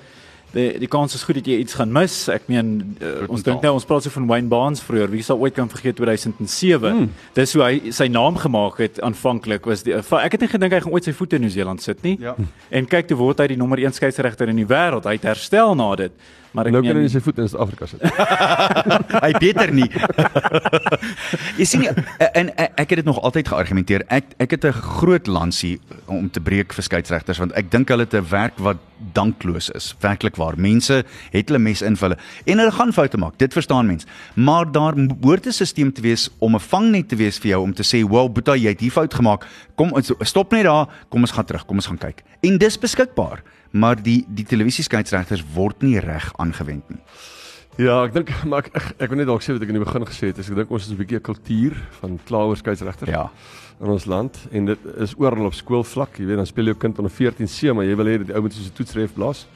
Die die kans is goed dat jy iets gaan mis. Ek meen uh, ons dink nou ons praat so van Wayne Barnes vroeër. Wie sal ooit kan vergeet 2007? Hmm. Dis hoe hy sy naam gemaak het aanvanklik was die uh, ek het nie gedink hy gaan ooit sy voete in Nieu-Seeland sit nie. Ja. En kyk toe word hy die nommer 1 skeieregter in die wêreld. Hy het herstel na dit. Maar ek Nou kan hy meen sy voet in Suid-Afrika sit. Hy beter nie. Jy sien nie, en, en ek het dit nog altyd geargumenteer. Ek ek het 'n groot lansie om te breek vir skeieregters want ek dink hulle het 'n werk wat dankloos is. Werklik waar. Mense het hulle mes in hulle en hulle gaan foute maak. Dit verstaan mens. Maar daar behoort 'n stelsel te wees om 'n vangnet te wees vir jou om te sê, "Wow, Boeta, jy het hier fout gemaak. Kom ons stop net daar. Kom ons gaan terug. Kom ons gaan kyk." En dis beskikbaar. Maar die die televisieskeieregters word nie reg aangewend nie. Ja, ek dink maar ek ek, ek wil net dalk sê wat ek in die begin gesê het, is ek dink ons is 'n bietjie 'n kultuur van klawer skeieregter Ja. in ons land en dit is oral op skoolvlak. Jy weet, dan speel jou kind onder 14C, maar jy wil hê dat die ou moet soos 'n toetsref blaas.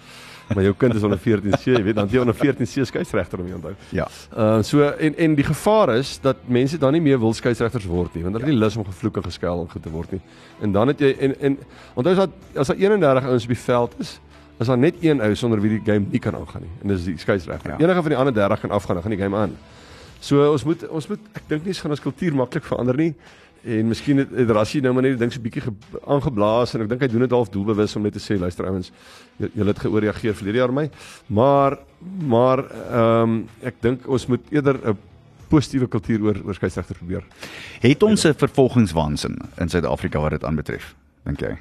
Maar jou kind is onder 14C, jy weet, dan jy onder 14C skeieregter om jou onthou. Ja. Uh so en en die gevaar is dat mense dan nie meer wil skeieregters word nie, want hulle het nie lus om gevloek en geskel en goed te word nie. En dan het jy en en onthou as dat as daar 31 ouens op die veld is, is daar net een ou sonder wie die game nie kan aangaan nie. En dis die skeieregter. Ja. Ja. Enige van die ander 30 kan afgaan, dan gaan die game aan. So ons moet ons moet ek dink nie ons gaan ons kultuur maklik verander nie. En miskien het, het Rassie nou maar net dink so 'n bietjie ge- aangeblaas en ek dink hy doen dit half doelbewus om net te sê luister ouens, julle het geoorreageer verlede jaar my. Maar maar ehm um, ek dink ons moet eerder 'n positiewe kultuur oor oor skeieregter probeer. Het ons 'n vervolgingswaansin in Suid-Afrika wat dit aanbetref, dink jy?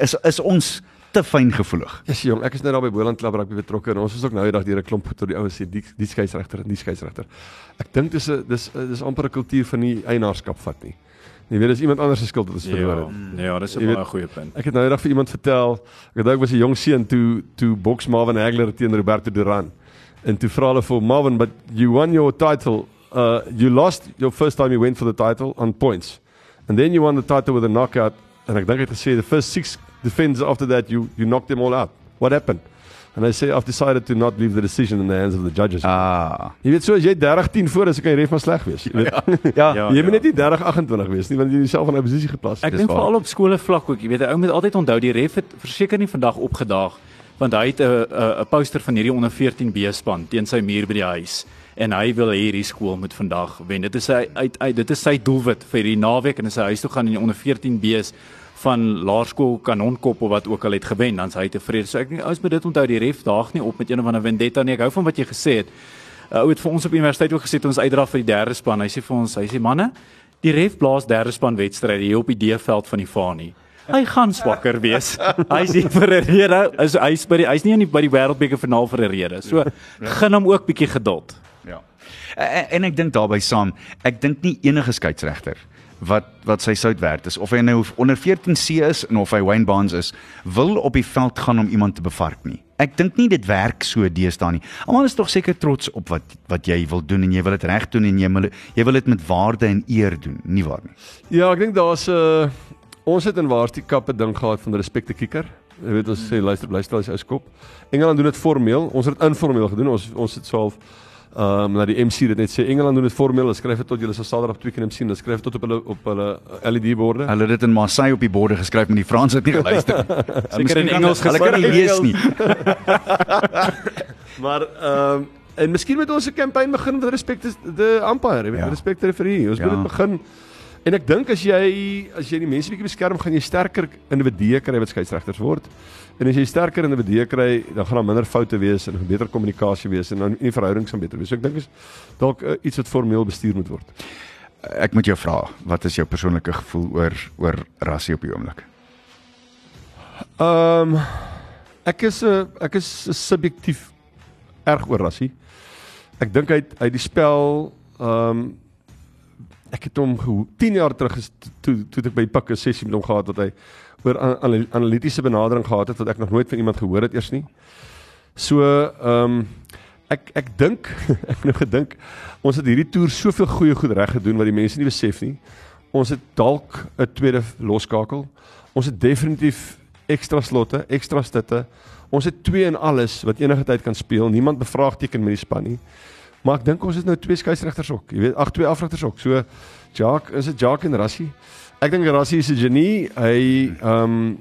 Is is ons te fyn gevoelig. Ja, yes, jong, ek is nou daar by Boland Club rugby betrokke en ons is ook nou eendag deur 'n klomp tot die ouens sê die die skeieregter en die skeieregter. Ek dink dis 'n dis dis amper 'n kultuur van nie eienaarskap vat nie. Jy weet dis iemand anders se skuld dat ons ja, verloor het. Ja, ja, dis 'n baie goeie punt. Ek het nou eendag vir iemand vertel, ek het ook was 'n jong seun toe toe boks Marvin Hagler teen Roberto Duran. En toe vra hulle vir Marvin, "But you won your title. Uh you lost your first time you went for the title on points. And then you won the title with a knockout." En ek dink hy het gesê the first 6 defense after that, you, you knocked them all out. What happened? And I say I've decided to not leave the decision in the hands of the judges. Ah. Jy weet so as jy 30-10 voor is, kan die ref maar sleg wees. Jy weet. Ja. Ja. Ja, ja jy moet ja. net nie 30-28 wees nie want jy jouself in 'n posisie geplaas het. Ek dink veral op skole vlak ook, jy weet, 'n ou moet altyd onthou die ref het verseker nie vandag opgedaag want hy het 'n 'n poster van hierdie onder 14 B span teen sy muur by die huis en hy wil hierdie skool moet vandag wen. Dit is sy uit, uit dit is sy doelwit vir hierdie naweek en as hy huis toe gaan en onder 14 B's van laerskool kanonkop of wat ook al het gewen, dan is hy tevrede. So ek dink ouens moet dit onthou, die ref daag nie op met een of ander vendetta nie. Ek hou van wat jy gesê het. 'n Ou het vir ons op universiteit ook gesê ons uitdra vir die derde span. Hy sê vir ons, hy sê manne, die ref blaas derde span wedstryde hier op die D-veld van die Fani. Hy gaan swakker wees. Hy's hier vir 'n rede. Is hy's by die hy's nie in die by die wêreldbeker finaal vir 'n rede. So gun hom ook bietjie geduld. Ja. En, en ek dink daarbey saam, ek dink nie enige skeieregter wat wat sy sout werd is of hy nou onder 14C is en of hy Wayne Barnes is, wil op die veld gaan om iemand te bevark nie. Ek dink nie dit werk so deesdae nie. Almal is tog seker trots op wat wat jy wil doen en jy wil dit reg doen en jy wil jy wil dit met waarde en eer doen, nie waar nie? Ja, ek dink daar's 'n uh, ons het in Waarskei Kap 'n ding gehad van respek te kikker. Jy weet ons sê luister luister as jy skop. Engeland doen dit formeel, ons het dit informeel gedoen. Ons ons het swaalf ehm um, na die MC dit net sê Engeland doen dit formeel. Hulle skryf dit tot julle sal Saterdag twee keer in sien. Hulle skryf dit tot op hulle op hulle LED borde. Hulle het dit in Marseille op die borde geskryf, maar die Frans het nie geluister nie. Miskien in kan- Engels Hulle kan nie geskryf. lees nie. Maar ehm um, en miskien moet ons 'n kampanje begin met respek te the umpire, weet, Ja. respek te referee. Ons Ja. moet dit begin En ek dink as jy as jy die mense bietjie beskerm, gaan jy sterker individue kry wat skeieregters word. En as jy sterker individue kry, dan gaan daar minder foute wees en beter kommunikasie wees en dan die verhoudings gaan beter wees. So ek dink is dalk uh, iets wat formeel bestuur moet word. Ek moet jou vra, wat is jou persoonlike gevoel oor oor rassie op die oomblik? Ehm um, ek is 'n ek is subjektief erg oor rassie. Ek dink hy hy die spel ehm um, ek het hom geho- 10 jaar terug toe toe toe ek by Pik 'n sessie met hom gehad wat hy oor an- anal- analitiese benadering gehad het wat ek nog nooit van iemand gehoor het eers nie. So ehm um, ek ek dink ek nou gedink ons het hierdie toer soveel goeie goed reg gedoen wat die mense nie besef nie. Ons het dalk 'n tweede loskakel. Ons het definitief ekstra slotte, ekstra stitte. Ons het twee in alles wat enige tyd kan speel. Niemand bevraagteken met die span nie. Maar ek dink ons het nou twee skeieregters ook. Jy weet, ag twee afrigters ook. So Jacques, is dit Jacques en Rassie? Ek dink Rassie is 'n genie. Hy ehm um,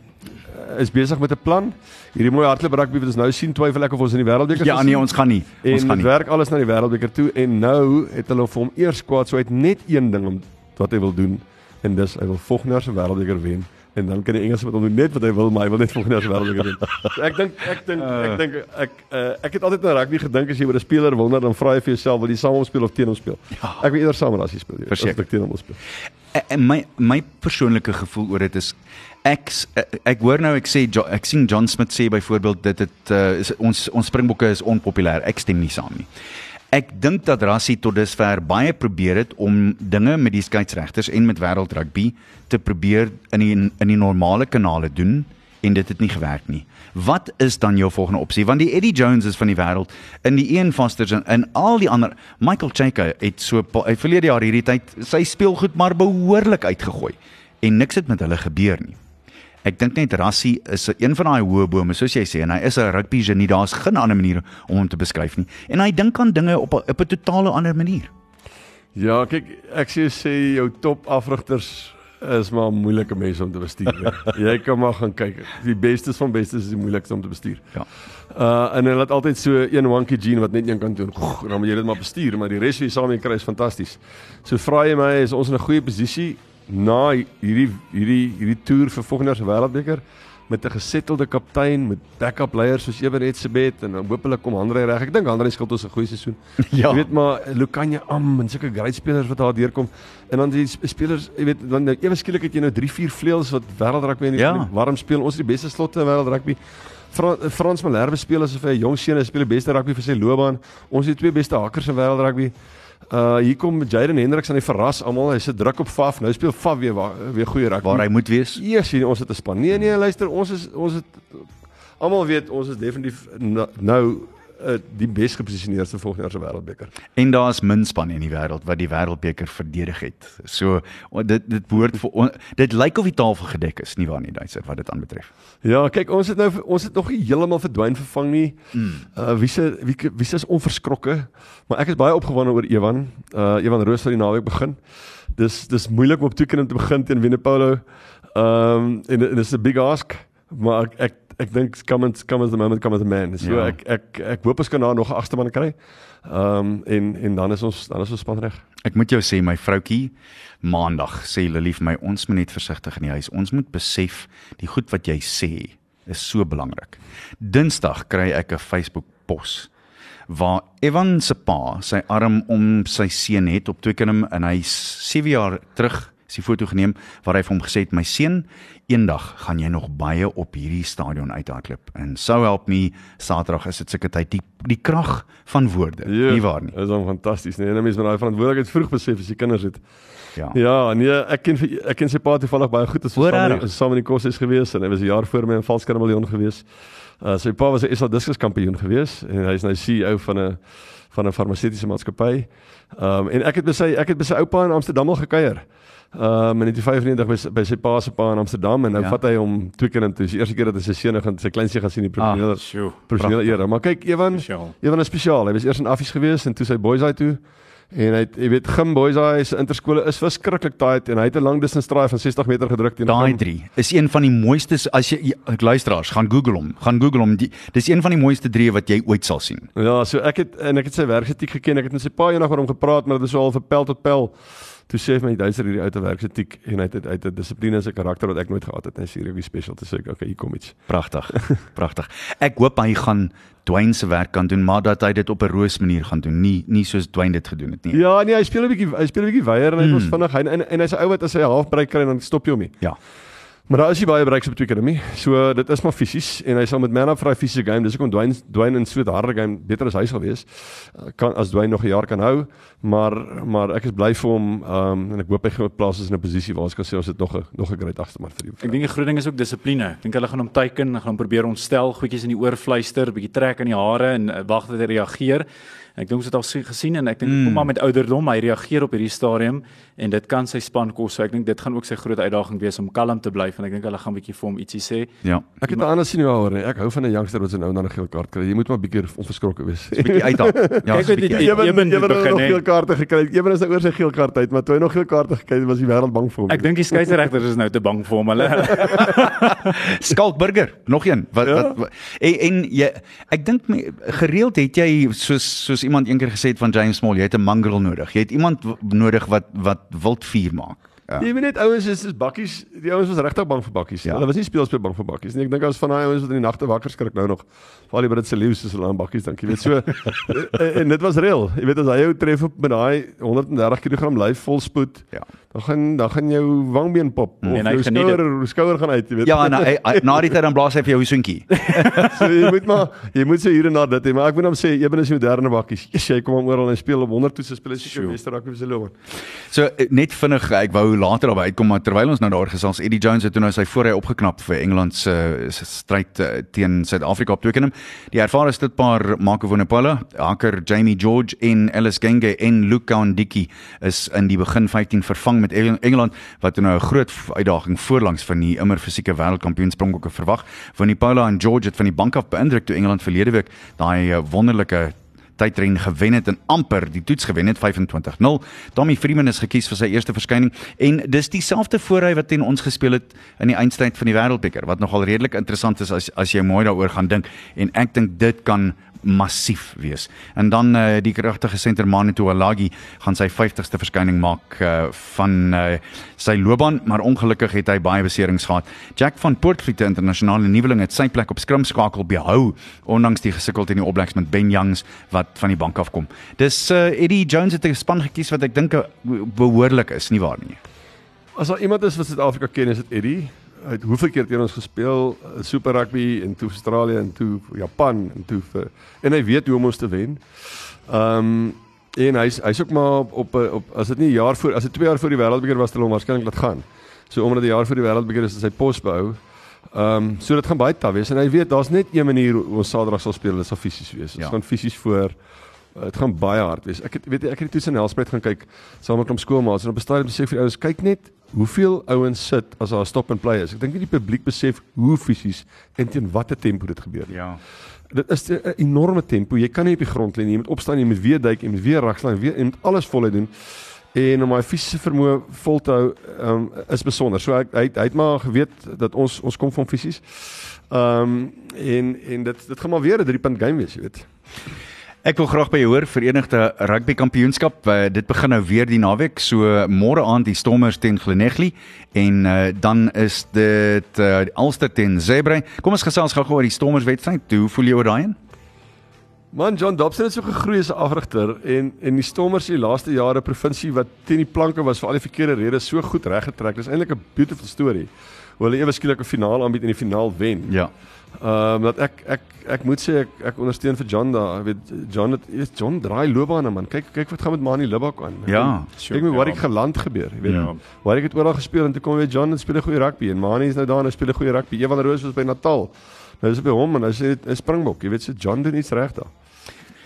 is besig met 'n plan. Hierdie mooi hardloop rugby wat ons nou sien, twyfel ek of ons in die wêreldbeker Ja, nee, ons gaan nie. En Ons gaan dit nie. werk alles na die wêreldbeker toe en nou het hulle vir hom eers kwaad so hy het net een ding om wat hy wil doen en dis hy wil volgende jaar se wêreldbeker wen en dan kan die Engelse met hom doen net wat hy wil maar hy wil net volgende jaar se wêreldbeker wen. So ek dink ek dink ek dink ek uh, ek het altyd aan rugby gedink as jy oor 'n speler wonder dan vra jy vir jouself wil jy saam hom speel of teen hom speel. Ek wil eerder saam met as hy speel. jy as ek teen hom speel. En Eh, my my persoonlike gevoel oor dit is ek s- ek, hoor nou ek sê Jo- ek sien John Smith sê byvoorbeeld dit dit uh, is ons ons springbokke is onpopulêr. Ek stem nie saam nie. Ek dink dat Rassie tot dusver baie probeer het om dinge met die skeieregters en met wêreldrugby te probeer in die in die normale kanale doen en dit het nie gewerk nie. Wat is dan jou volgende opsie? Want die Eddie Joneses van die wêreld in die Ian Fosters en, en al die ander Michael Chaka het so pa- hy verlede jaar hierdie tyd sy speelgoed maar behoorlik uitgegooi en niks het met hulle gebeur nie. Ek dink net Rassie is een van daai hoë bome soos jy sê en hy is 'n rugby genie. Daar's geen ander manier om hom te beskryf nie. En hy dink aan dinge op 'n op 'n totale ander manier. Ja, kyk, ek sê sê jou top afrigters is maar moeilike mense om te bestuur. jy kan maar gaan kyk. Die bestes van bestes is die moeilikste om te bestuur. Ja. Uh en hulle het altyd so een wonky gene wat net een kan doen. Goh, dan moet jy dit maar bestuur, maar die res wat jy saam mee kry is fantasties. So vra jy my, is ons in 'n goeie posisie na hierdie hierdie hierdie toer vir volgende jaar se wêreldbeker met 'n gesettelde kaptein met backup leiers soos Eben Etzebeth en dan hopelik kom Andre reg. Ek dink Andre skuld ons 'n goeie seisoen. Ja. Jy weet maar Lukanya Am en sulke great spelers wat daar deurkom en dan die sp- spelers, jy weet dan nou ewe skielik het jy nou 3 4 vleuels wat wêreldrugby in die, Ja. warm speel. Ons is die beste slotte in wêreldrugby. Fra Frans Malherbe speel asof hy 'n jong seun is, speel die beste rugby vir sy loopbaan. Ons het twee beste hakkers in wêreldrugby. Uh hier kom Jaden Hendricks aan die verras almal. Hy sit druk op Faf. Nou speel Faf weer weer goeie rugby. Waar hy moet wees. Eers sien ons het 'n span. Nee nee, luister, ons is ons het almal weet ons is definitief nou uh, die bes geposisioneerde volgende jaar se wêreldbeker. En daar's min spanne in die wêreld wat die wêreldbeker verdedig het. So dit dit behoort vir on- dit lyk of die tafel gedek is, nie waar nie, Duitser, wat dit aanbetref. Ja, kyk, ons het nou ons het nog nie heeltemal verdwyn vervang nie. Uh wie se wie wie se is onverskrokke, maar ek is baie opgewonde oor Ewan. Uh Ewan Roos wat die naweek begin. Dis dis moeilik om op toekenning te begin teen Winnipolo. Um en dit is 'n big ask, maar ek ek ek dink come and come as the moment come as the man. So Ja. ek ek ek hoop ons kan daar nog 'n agste man kry. Um en en dan is ons dan is ons span reg. Ek moet jou sê my vroutjie maandag sê Lily vir my ons moet net versigtig in die huis. Ons moet besef die goed wat jy sê is so belangrik. Dinsdag kry ek 'n Facebook pos waar Evan se pa sy arm om sy seun het op Twickenham en hy 7 jaar terug is die foto geneem waar hy vir hom gesê het my seun eendag gaan jy nog baie op hierdie stadion uithardloop en so help me Saterdag is dit seker tyd die die krag van woorde nie waar nie Dis dan fantasties, nee. En 'n mens moet daai verantwoordelikheid vroeg besef as jy kinders het. ja Ja, nee, ek ken ek ken sy pa toevallig baie goed. Ons was saam in die- saam in die koshuis gewees en hy was 'n jaar voor my in Valskermiljoen gewees. Uh sy pa was 'n SA diskus kampioen gewees en hy is nou CEO van 'n van 'n farmaseutiese maatskappy. Um en ek het by sy ek het by sy oupa in Amsterdam al gekuier. Um in 1995 by, sy- by sy pa se pa in Amsterdam en nou Ja. vat hy hom twee keer in toe. Dis die eerste keer dat hy sy seun gaan sy kleinsie gaan sien in die professionele Ah, sjoe. professionele era. Maar kyk, Ewan, Spesiaal. Ewan is spesiaal. Hy was eers in Affies gewees en toe sy boys daai toe. En hy het, jy weet, Gim boys daai se interskole is verskriklik tight en hy het 'n lang distance draai van 60 meter gedruk teen Daai. 3 is een van die mooiste as jy jy- luisteraars gaan Google hom, gaan Google hom. Die, dis een van die mooiste drie wat jy ooit sal sien. Ja, so ek het en ek het sy werksetiek geken. Ek het met sy pa eendag oor hom gepraat, maar dit is al vir pel tot pel. Toe sê my Duitser hierdie ou te werksetiek en hy het hy het 'n dissipline en 'n karakter wat ek nooit gehad het. En hy sê hierdie special te sê ek, okay, hier kom iets. Pragtig. Pragtig. Ek hoop hy gaan Dwayne se werk kan doen, maar dat hy dit op 'n roos manier gaan doen, nie nie soos Dwayne dit gedoen het nie. Ja, nee, hy speel 'n bietjie hy speel 'n bietjie weier en hy Hmm. was vinnig. Hy en, en hy's 'n ou wat as hy 'n halfbreek kry dan stop jy hom nie. Ja. Maar daar is hy baie bereiks op Twickenham. So dit is maar fisies en hy sal met man up vir daai fisiese game. Dis hoekom Dwayne Dwayne in so 'n harde game beter as hy sal wees. Uh, Kan as Dwayne nog 'n jaar kan hou, maar maar ek is bly vir hom um, en ek hoop hy gaan plaas is in 'n posisie waar ons kan sê ons het nog 'n nog 'n great agterman vir die. Ek dink die groot ding is ook dissipline. Ek dink hulle gaan hom teiken, hulle gaan hom probeer ontstel, goedjies in die oor fluister, bietjie trek aan die hare en uh, wag dat hy reageer. En ek dink ons het al sien- gesien en ek dink mm. kom maar met ouderdom, hy reageer op hierdie stadium en dit kan sy span kos. So ek dink dit gaan ook sy groot uitdaging wees om kalm te bly en ek dink hulle gaan bietjie vir hom ietsie sê. Ja. Ek het 'n ander sien oor nie. Ek hou van 'n youngster wat se nou dan 'n geel kaart kry. Jy moet maar bietjie onverskrokke wees. Bietjie uithaal. Ja, Kyk so bietjie. die- Eben het begin, nog hè. geel kaarte gekry. Eben is nou oor sy geel kaart uit, maar toe hy nog geel kaarte gekry het, was die wêreld bang vir hom. Ek dink die skeieregters is nou te bang vir hom. Hulle Skalkburger, nog een. Wat Ja. wat, wat en, en jy ek dink me- gereeld het jy soos soos iemand eendag gesê het van James Small, jy het 'n mongrel nodig. Jy het iemand nodig wat wat wild vuur maak. Ja. Jy weet net ouens is is bakkies. Die ouens was regtig bang vir bakkies. Ja. Hulle was nie speelspeler bang vir bakkies nie. Ek dink as van daai ouens wat in die nagte wakker skrik nou nog. Veral die Britse leeu's is hulle aan bakkies dink. Jy weet so en, en dit was reël. Jy weet as hy jou tref op met daai 130 kg lyf vol spoed, Ja. Dan gaan dan gaan jou wangbeen pop of En hy jou dit. skouer skouer gaan uit, jy weet. Ja, na, hy- hy- na die tyd dan blaas hy vir jou hoesoentjie. so jy moet maar jy moet so hier en daar dit hê, maar ek moet hom sê Eben is die moderne bakkies. Yes, hy kom hom oral en speel op 100 toetse speel hy seker Sjoe. beste rugby vir sy loopbaan. So eh, net vinnig, ek wou later daarby uitkom maar terwyl ons nou daar gesels, Eddie Jones het toe nou sy voorry opgeknap vir Engeland se se stryd eh, teen Suid-Afrika op Twickenham. Die ervare stitpaar Marco Vunipola, Haker Jamie George en Ellis Genge en Luka Ndiki is in die begin 15 vervang met Eng- Engeland wat toe nou 'n groot uitdaging voorlangs van die immer fisieke wêreldkampioen Springbokke verwag. Vunipola en George het van die bank af beïndruk toe Engeland verlede week daai eh, wonderlike tydren gewen het en amper die toets gewen het 25-0. Tommy Freeman is gekies vir sy eerste verskyning en dis dieselfde voorry wat teen ons gespeel het in die eindstryd van die Wêreldbeker wat nogal redelik interessant is as as jy mooi daaroor gaan dink en ek dink dit kan massief wees. En dan uh, die kragtige senter Manitu Alagi gaan sy 50ste verskyning maak uh, van uh, sy loopbaan, maar ongelukkig het hy baie beserings gehad. Jack van Poortvliet, 'n internasionale nuweling, het sy plek op skrimskakel behou ondanks die gesukkel teen die All Blacks met Ben Youngs wat van die bank af kom. Dis uh, Eddie Jones het 'n span gekies wat ek dink behoorlik is, nie waar nie? As daar iemand is wat Suid-Afrika ken, is dit Eddie. Het hoeveel keer teen ons gespeel, uh, Super Rugby en toe Australië en toe Japan en toe vir en hy weet hoe om ons te wen. Ehm um, en hy's hy's ook maar op op, op as dit nie 'n jaar voor as dit 2 jaar voor die wêreldbeker was, het hulle hom waarskynlik laat gaan. So omdat die jaar voor die wêreldbeker is, is hy pos behou. Ehm um, so dit gaan baie taaf wees en hy weet daar's net een manier hoe ons Saterdag sal speel, dit sal fisies wees. Dit Ja. gaan fisies voor Uh, Dit gaan baie hard wees. Ek het weet jy, ek het die toets in Helspruit gaan kyk saam met hom skoolmaats en op 'n stadium besef vir die ouens kyk net hoeveel ouens sit as daar 'n stop and play is. Ek dink nie die publiek besef hoe fisies en teen watter tempo dit gebeur nie. Ja. Dit is 'n enorme tempo. Jy kan nie op die grond lê nie. Jy moet opstaan, jy moet weer duik, jy moet weer regslaan, weer moet alles voluit doen. En om my fisiese vermoë vol te hou um, is besonder. So ek, hy hy het maar geweet dat ons ons kom van fisies. Ehm um, en en dit dit gaan maar weer 'n 3 punt game wees, jy weet. Ek wil graag by jou hoor Verenigde Rugby Kampioenskap. Uh, dit begin nou weer die naweek. So môre aand die Stormers teen Gleneagles en uh, dan is dit uh, Ulster teen Zebre. Kom ons gesels gou oor die Stormers wedstryd. Hoe voel jy oor daai een? Man John Dobson het so gegroei as 'n afrigter en en die Stormers die laaste jare provinsie wat teen die planke was vir al die verkeerde redes so goed reggetrek. Dis eintlik 'n beautiful story. Hoe hulle ewe skielik 'n finaal aanbied en die finaal wen. Ja. Ehm um, dat ek ek ek moet sê ek ek ondersteun vir John daar. Ek weet John het weet John draai loopbane man. Kyk kyk wat gaan met Mani Libak aan. Ja, Kyk met wat ek geland gebeur, jy weet. Ja. Waar ek het oral gespeel en toe kom weer John en speel 'n goeie rugby en Mani is nou daar en hy speel 'n goeie rugby. Ewan Roos was by Natal. Nou is hy by hom en hy sê 'n springbok. Jy weet so John doen iets reg daar.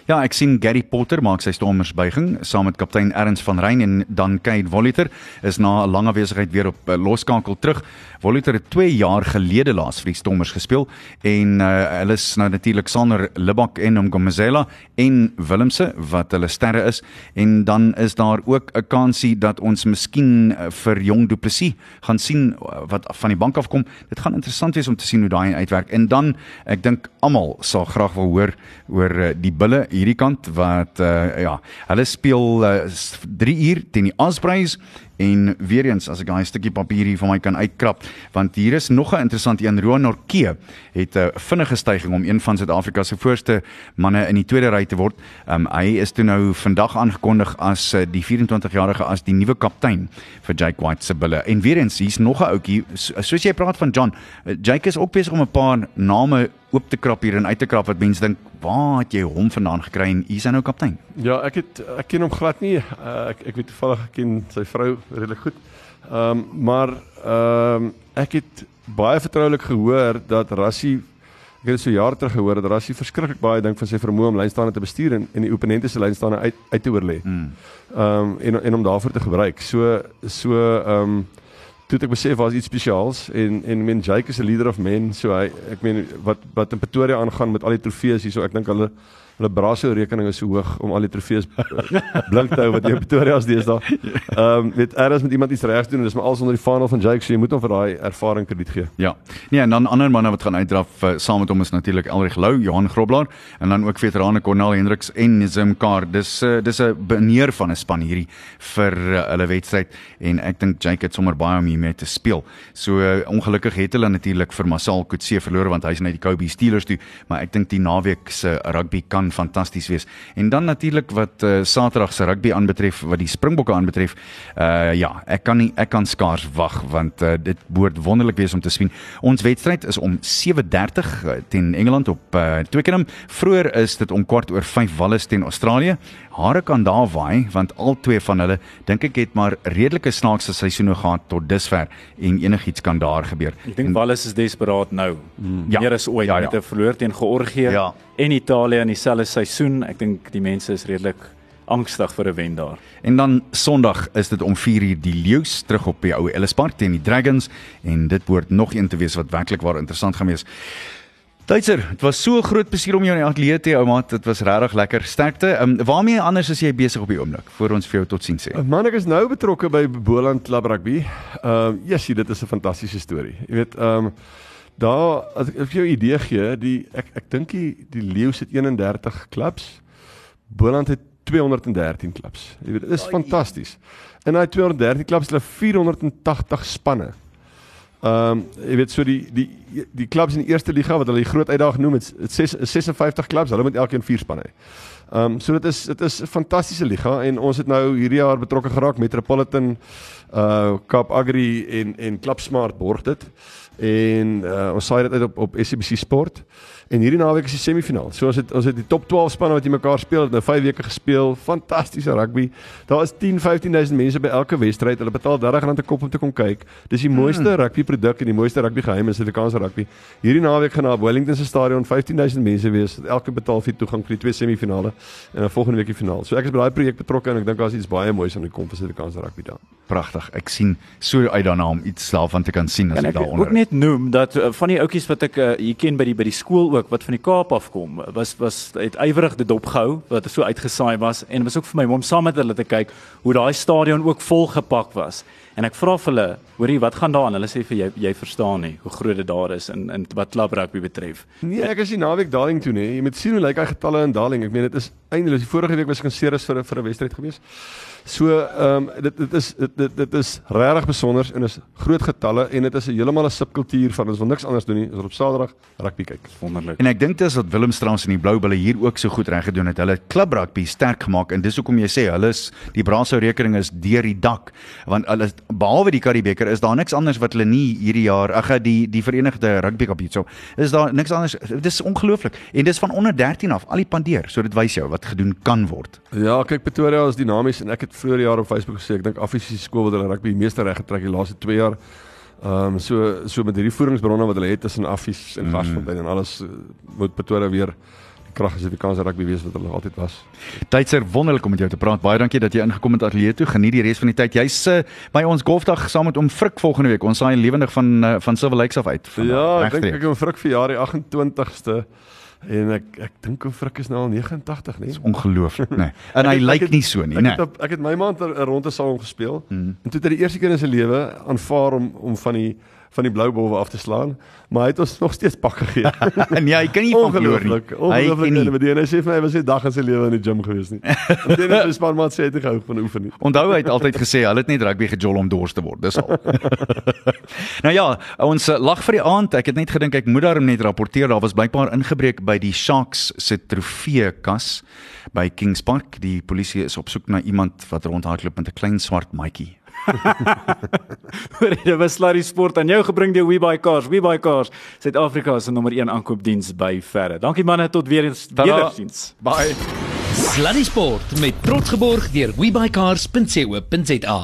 Ja, ek sien Gary Potter maak sy Stormers buiging saam met kaptein Erns van Rein en dan Kate Voliter is na 'n lang afwesigheid weer op uh, loskakel terug. Voliter het 2 jaar gelede laas vir die Stormers gespeel en uh, hulle is nou natuurlik Sander Libak en Mgomezela en Willemse wat hulle sterre is en dan is daar ook 'n kansie dat ons miskien uh, vir Jong Du Plessis gaan sien uh, wat van die bank af kom. Dit gaan interessant wees om te sien hoe daai uitwerk. En dan ek dink almal sal graag wil hoor oor uh, die bulle hierdie kant wat uh, ja, hulle speel uh, 3 uur teen die Ospreys en weer eens as ek daai stukkie papier hier van my kan uitkrap want hier is nog 'n interessant een Roan Norke het 'n vinnige stygings om een van Suid-Afrika se voorste manne in die tweede ry te word. Um, hy is toe nou vandag aangekondig as uh, die 24-jarige as die nuwe kaptein vir Jake White se bulle. En weer eens hier's nog 'n ouetjie soos jy praat van John. Uh, Jake is ook besig om 'n paar name oop te krap hier en uit te krap wat mense dink, "Waar het jy hom vandaan gekry en hy nou kaptein?" Ja, ek het ek ken hom glad nie. Uh, ek ek weet toevallig ek ken sy vrou redelik goed. Ehm um, maar ehm um, ek het baie vertroulik gehoor dat Rassie ek het so jare terug gehoor dat Rassie verskriklik baie dink van sy vermoë om lynstaande te bestuur en en die opponente se lynstaande uit uit te oorlê. Hmm. Ehm um, en en om daarvoor te gebruik. So so ehm um, toe ek besef was iets spesiaals en en men Jake is 'n leader of men so hy ek meen wat wat in Pretoria aangaan met al die trofees hierso ek dink hulle hulle Brasio rekening is so hoog om al die trofees blink te hou wat jy in Pretoria as deesdae. Ehm um, weet eers met iemand iets regs doen en dis maar alles onder die vaandel van Jake so jy moet hom vir daai ervaring krediet gee. Ja. Nee, en dan ander manne wat gaan uitdraf uh, saam met hom is natuurlik Elrig Lou, Johan Groblaar en dan ook veterane Cornel Hendriks en Zim Kar. Dis uh, dis 'n beneer van 'n span hierdie vir uh, hulle wedstryd en ek dink Jake het sommer baie om hiermee te speel. So uh, ongelukkig het hulle natuurlik vir Masal Kutse verloor want hy's net die Kobe Steelers toe, maar ek dink die naweek se rugby kan fantasties wees. En dan natuurlik wat uh, Saterdag se rugby aanbetref, wat die Springbokke aanbetref, uh ja, ek kan nie ek kan skaars wag want uh, dit behoort wonderlik wees om te sien. Ons wedstryd is om 7:30 uh, teen Engeland op uh, Twickenham. Vroeger is dit om kwart oor 5 Wallis teen Australië. Hare kan daar waai want al twee van hulle dink ek het maar redelike snaakse seisoene gehad tot dusver en enigiets kan daar gebeur. Ek dink Wallis is desperaat nou. Mm. Ja. Meer as ooit Ja, ja, met 'n verloor teen Georgië Ja. en Italië in dieselfde seisoen. Ek dink die mense is redelik angstig vir 'n wen daar. En dan Sondag is dit om 4uur die Leeu's terug op die ou Ellis Park teen die Dragons en dit behoort nog een te wees wat werklik waar interessant gaan wees. Duitser, dit was so groot plesier om jou in die ateljee te hê, ouma. Dit was regtig lekker. Sterkte. Ehm um, waarmee anders is jy besig op die oomblik voor ons vir jou totsiens sê? Man, ek is nou betrokke by Boland Club Rugby. Ehm um, yesie, dit is 'n fantastiese storie. Jy weet, ehm um, daar as ek vir jou 'n idee gee, die ek ek dink die die Leeu's het 31 klubs. Boland het 213 klubs. Jy weet, dit is fantasties. In daai 213 klubs het hulle 480 spanne. Ehm um, jy weet so die die die klubs in die eerste liga wat hulle die groot uitdaging noem, dit is 6 56 klubs, hulle moet elkeen 4 spanne hê. Ehm um, so dit is dit is 'n fantastiese liga en ons het nou hierdie jaar betrokke geraak Metropolitan uh Kaap Agri en en Club Smart borg dit. En uh, ons saai dit uit op op SABC Sport. En hierdie naweek is die semifinaal. So ons het ons het die top 12 spanne wat mekaar speel, het nou 5 weke gespeel. Fantastiese rugby. Daar is 10 15000 mense by elke wedstryd. Hulle betaal R30 'n kop om te kom kyk. Dis die mooiste mm. rugby produk en die mooiste rugby geheim in Suid-Afrikaanse rugby. Hierdie naweek gaan daar Wellington se stadion 15000 mense wees. Elke betaal vir toegang vir die twee semifinale en dan volgende week die finaal. So ek is by daai projek betrokke en ek dink daar's iets baie moois aan die kom vir Suid-Afrikaanse rugby daar. Pragtig. Ek sien so uit daarna om iets daarvan te kan sien as Kan ek ek daaronder. ook net noem dat uh, van die ouetjies wat ek uh, hier ken by die by die skool ook wat van die Kaap afkom, was was het ywerig dit opgehou wat so uitgesaai was en was ook vir my om saam met hulle te kyk hoe daai stadion ook vol gepak was. En ek vra vir hulle, hoorie, wat gaan daar aan? Hulle sê vir jy jy verstaan nie hoe groot dit daar is in in wat klub rugby betref. Nee, ek is die naweek Darling toe nê. Jy moet sien hoe lyk hy getalle in Darling. Ek meen dit is eindelik. Die vorige week was ek in Ceres vir 'n vir 'n wedstryd gewees. So, ehm um, dit dit is dit dit, dit is regtig besonder en is groot getalle en dit is 'n heeltemal 'n subkultuur van ons wil niks anders doen nie as op Saterdag rugby kyk. Wonderlik. En ek dink dis wat Willem Strauss en die Blou Bulle hier ook so goed reg gedoen het. Hulle het klub rugby sterk gemaak en dis hoekom jy sê hulle is die Brasou rekening is deur die dak want hulle behalwe die Karibeker is daar niks anders wat hulle nie hierdie jaar ag die die Verenigde Rugby Cup hierso. Is daar niks anders. Dis ongelooflik. En dis van onder 13 af al die pandeer. So dit wys jou wat gedoen kan word. Ja, kyk Pretoria is dinamies en ek het vroeër jaar op Facebook gesê ek dink Affisiese skool wat hulle rugby meeste reg getrek die laaste 2 jaar. Ehm um, so so met hierdie voeringsbronne wat hulle het tussen Affies en Garsfontein en alles uh, moet Pretoria weer krag is die kanse rugby wees wat hulle altyd was. Tydser wonderlik om met jou te praat. Baie dankie dat jy ingekom het ateljee toe. Geniet die res van die tyd. Jy's uh, by ons golfdag saam met om Frik volgende week. Ons saai lewendig van uh, van Silver Lakes af uit. Van Ja, ek dink ek het 'n vruk vir jaar die 28ste en ek ek dink 'n vruk is nou al 89, nee. ongelooflik, nê. En hy Ek ek lyk nie so nie, Ek nê. het op, ek het my maand 'n ronde saam gespeel mm. en toe het hy die eerste keer in sy lewe aanvaar om om van die van die blou bolwe af te slaan, maar hy het ons nog steeds pak gegee. nee, hy kan nie van verloor nie. Ongelooflik. Ongelooflik. nie. En met die en hy sê vir my hy was nie 'n dag in sy lewe in die gym gewees nie. En dit is spanmaat sê hy het nie gehou van oefen nie. Onthou hy het altyd gesê hulle het net rugby gejol om dors te word. Dis al. nou ja, ons eh, lag vir die aand. Ek het net gedink ek moet daarom net rapporteer daar was blykbaar ingebreek by die Sharks se trofeekas by Kings Park. Die polisie is op soek na iemand wat rondhardloop met 'n klein swart Dit was Sluddy Sport aan jou gebring deur WeBuyCars. WeBuyCars, Suid-Afrika se nommer 1 aankoopdiens by verre. Dankie manne, tot weer eens. Tada. Wederziens. Bye. Sluddy Sport met trots geborg deur webycars.co.za.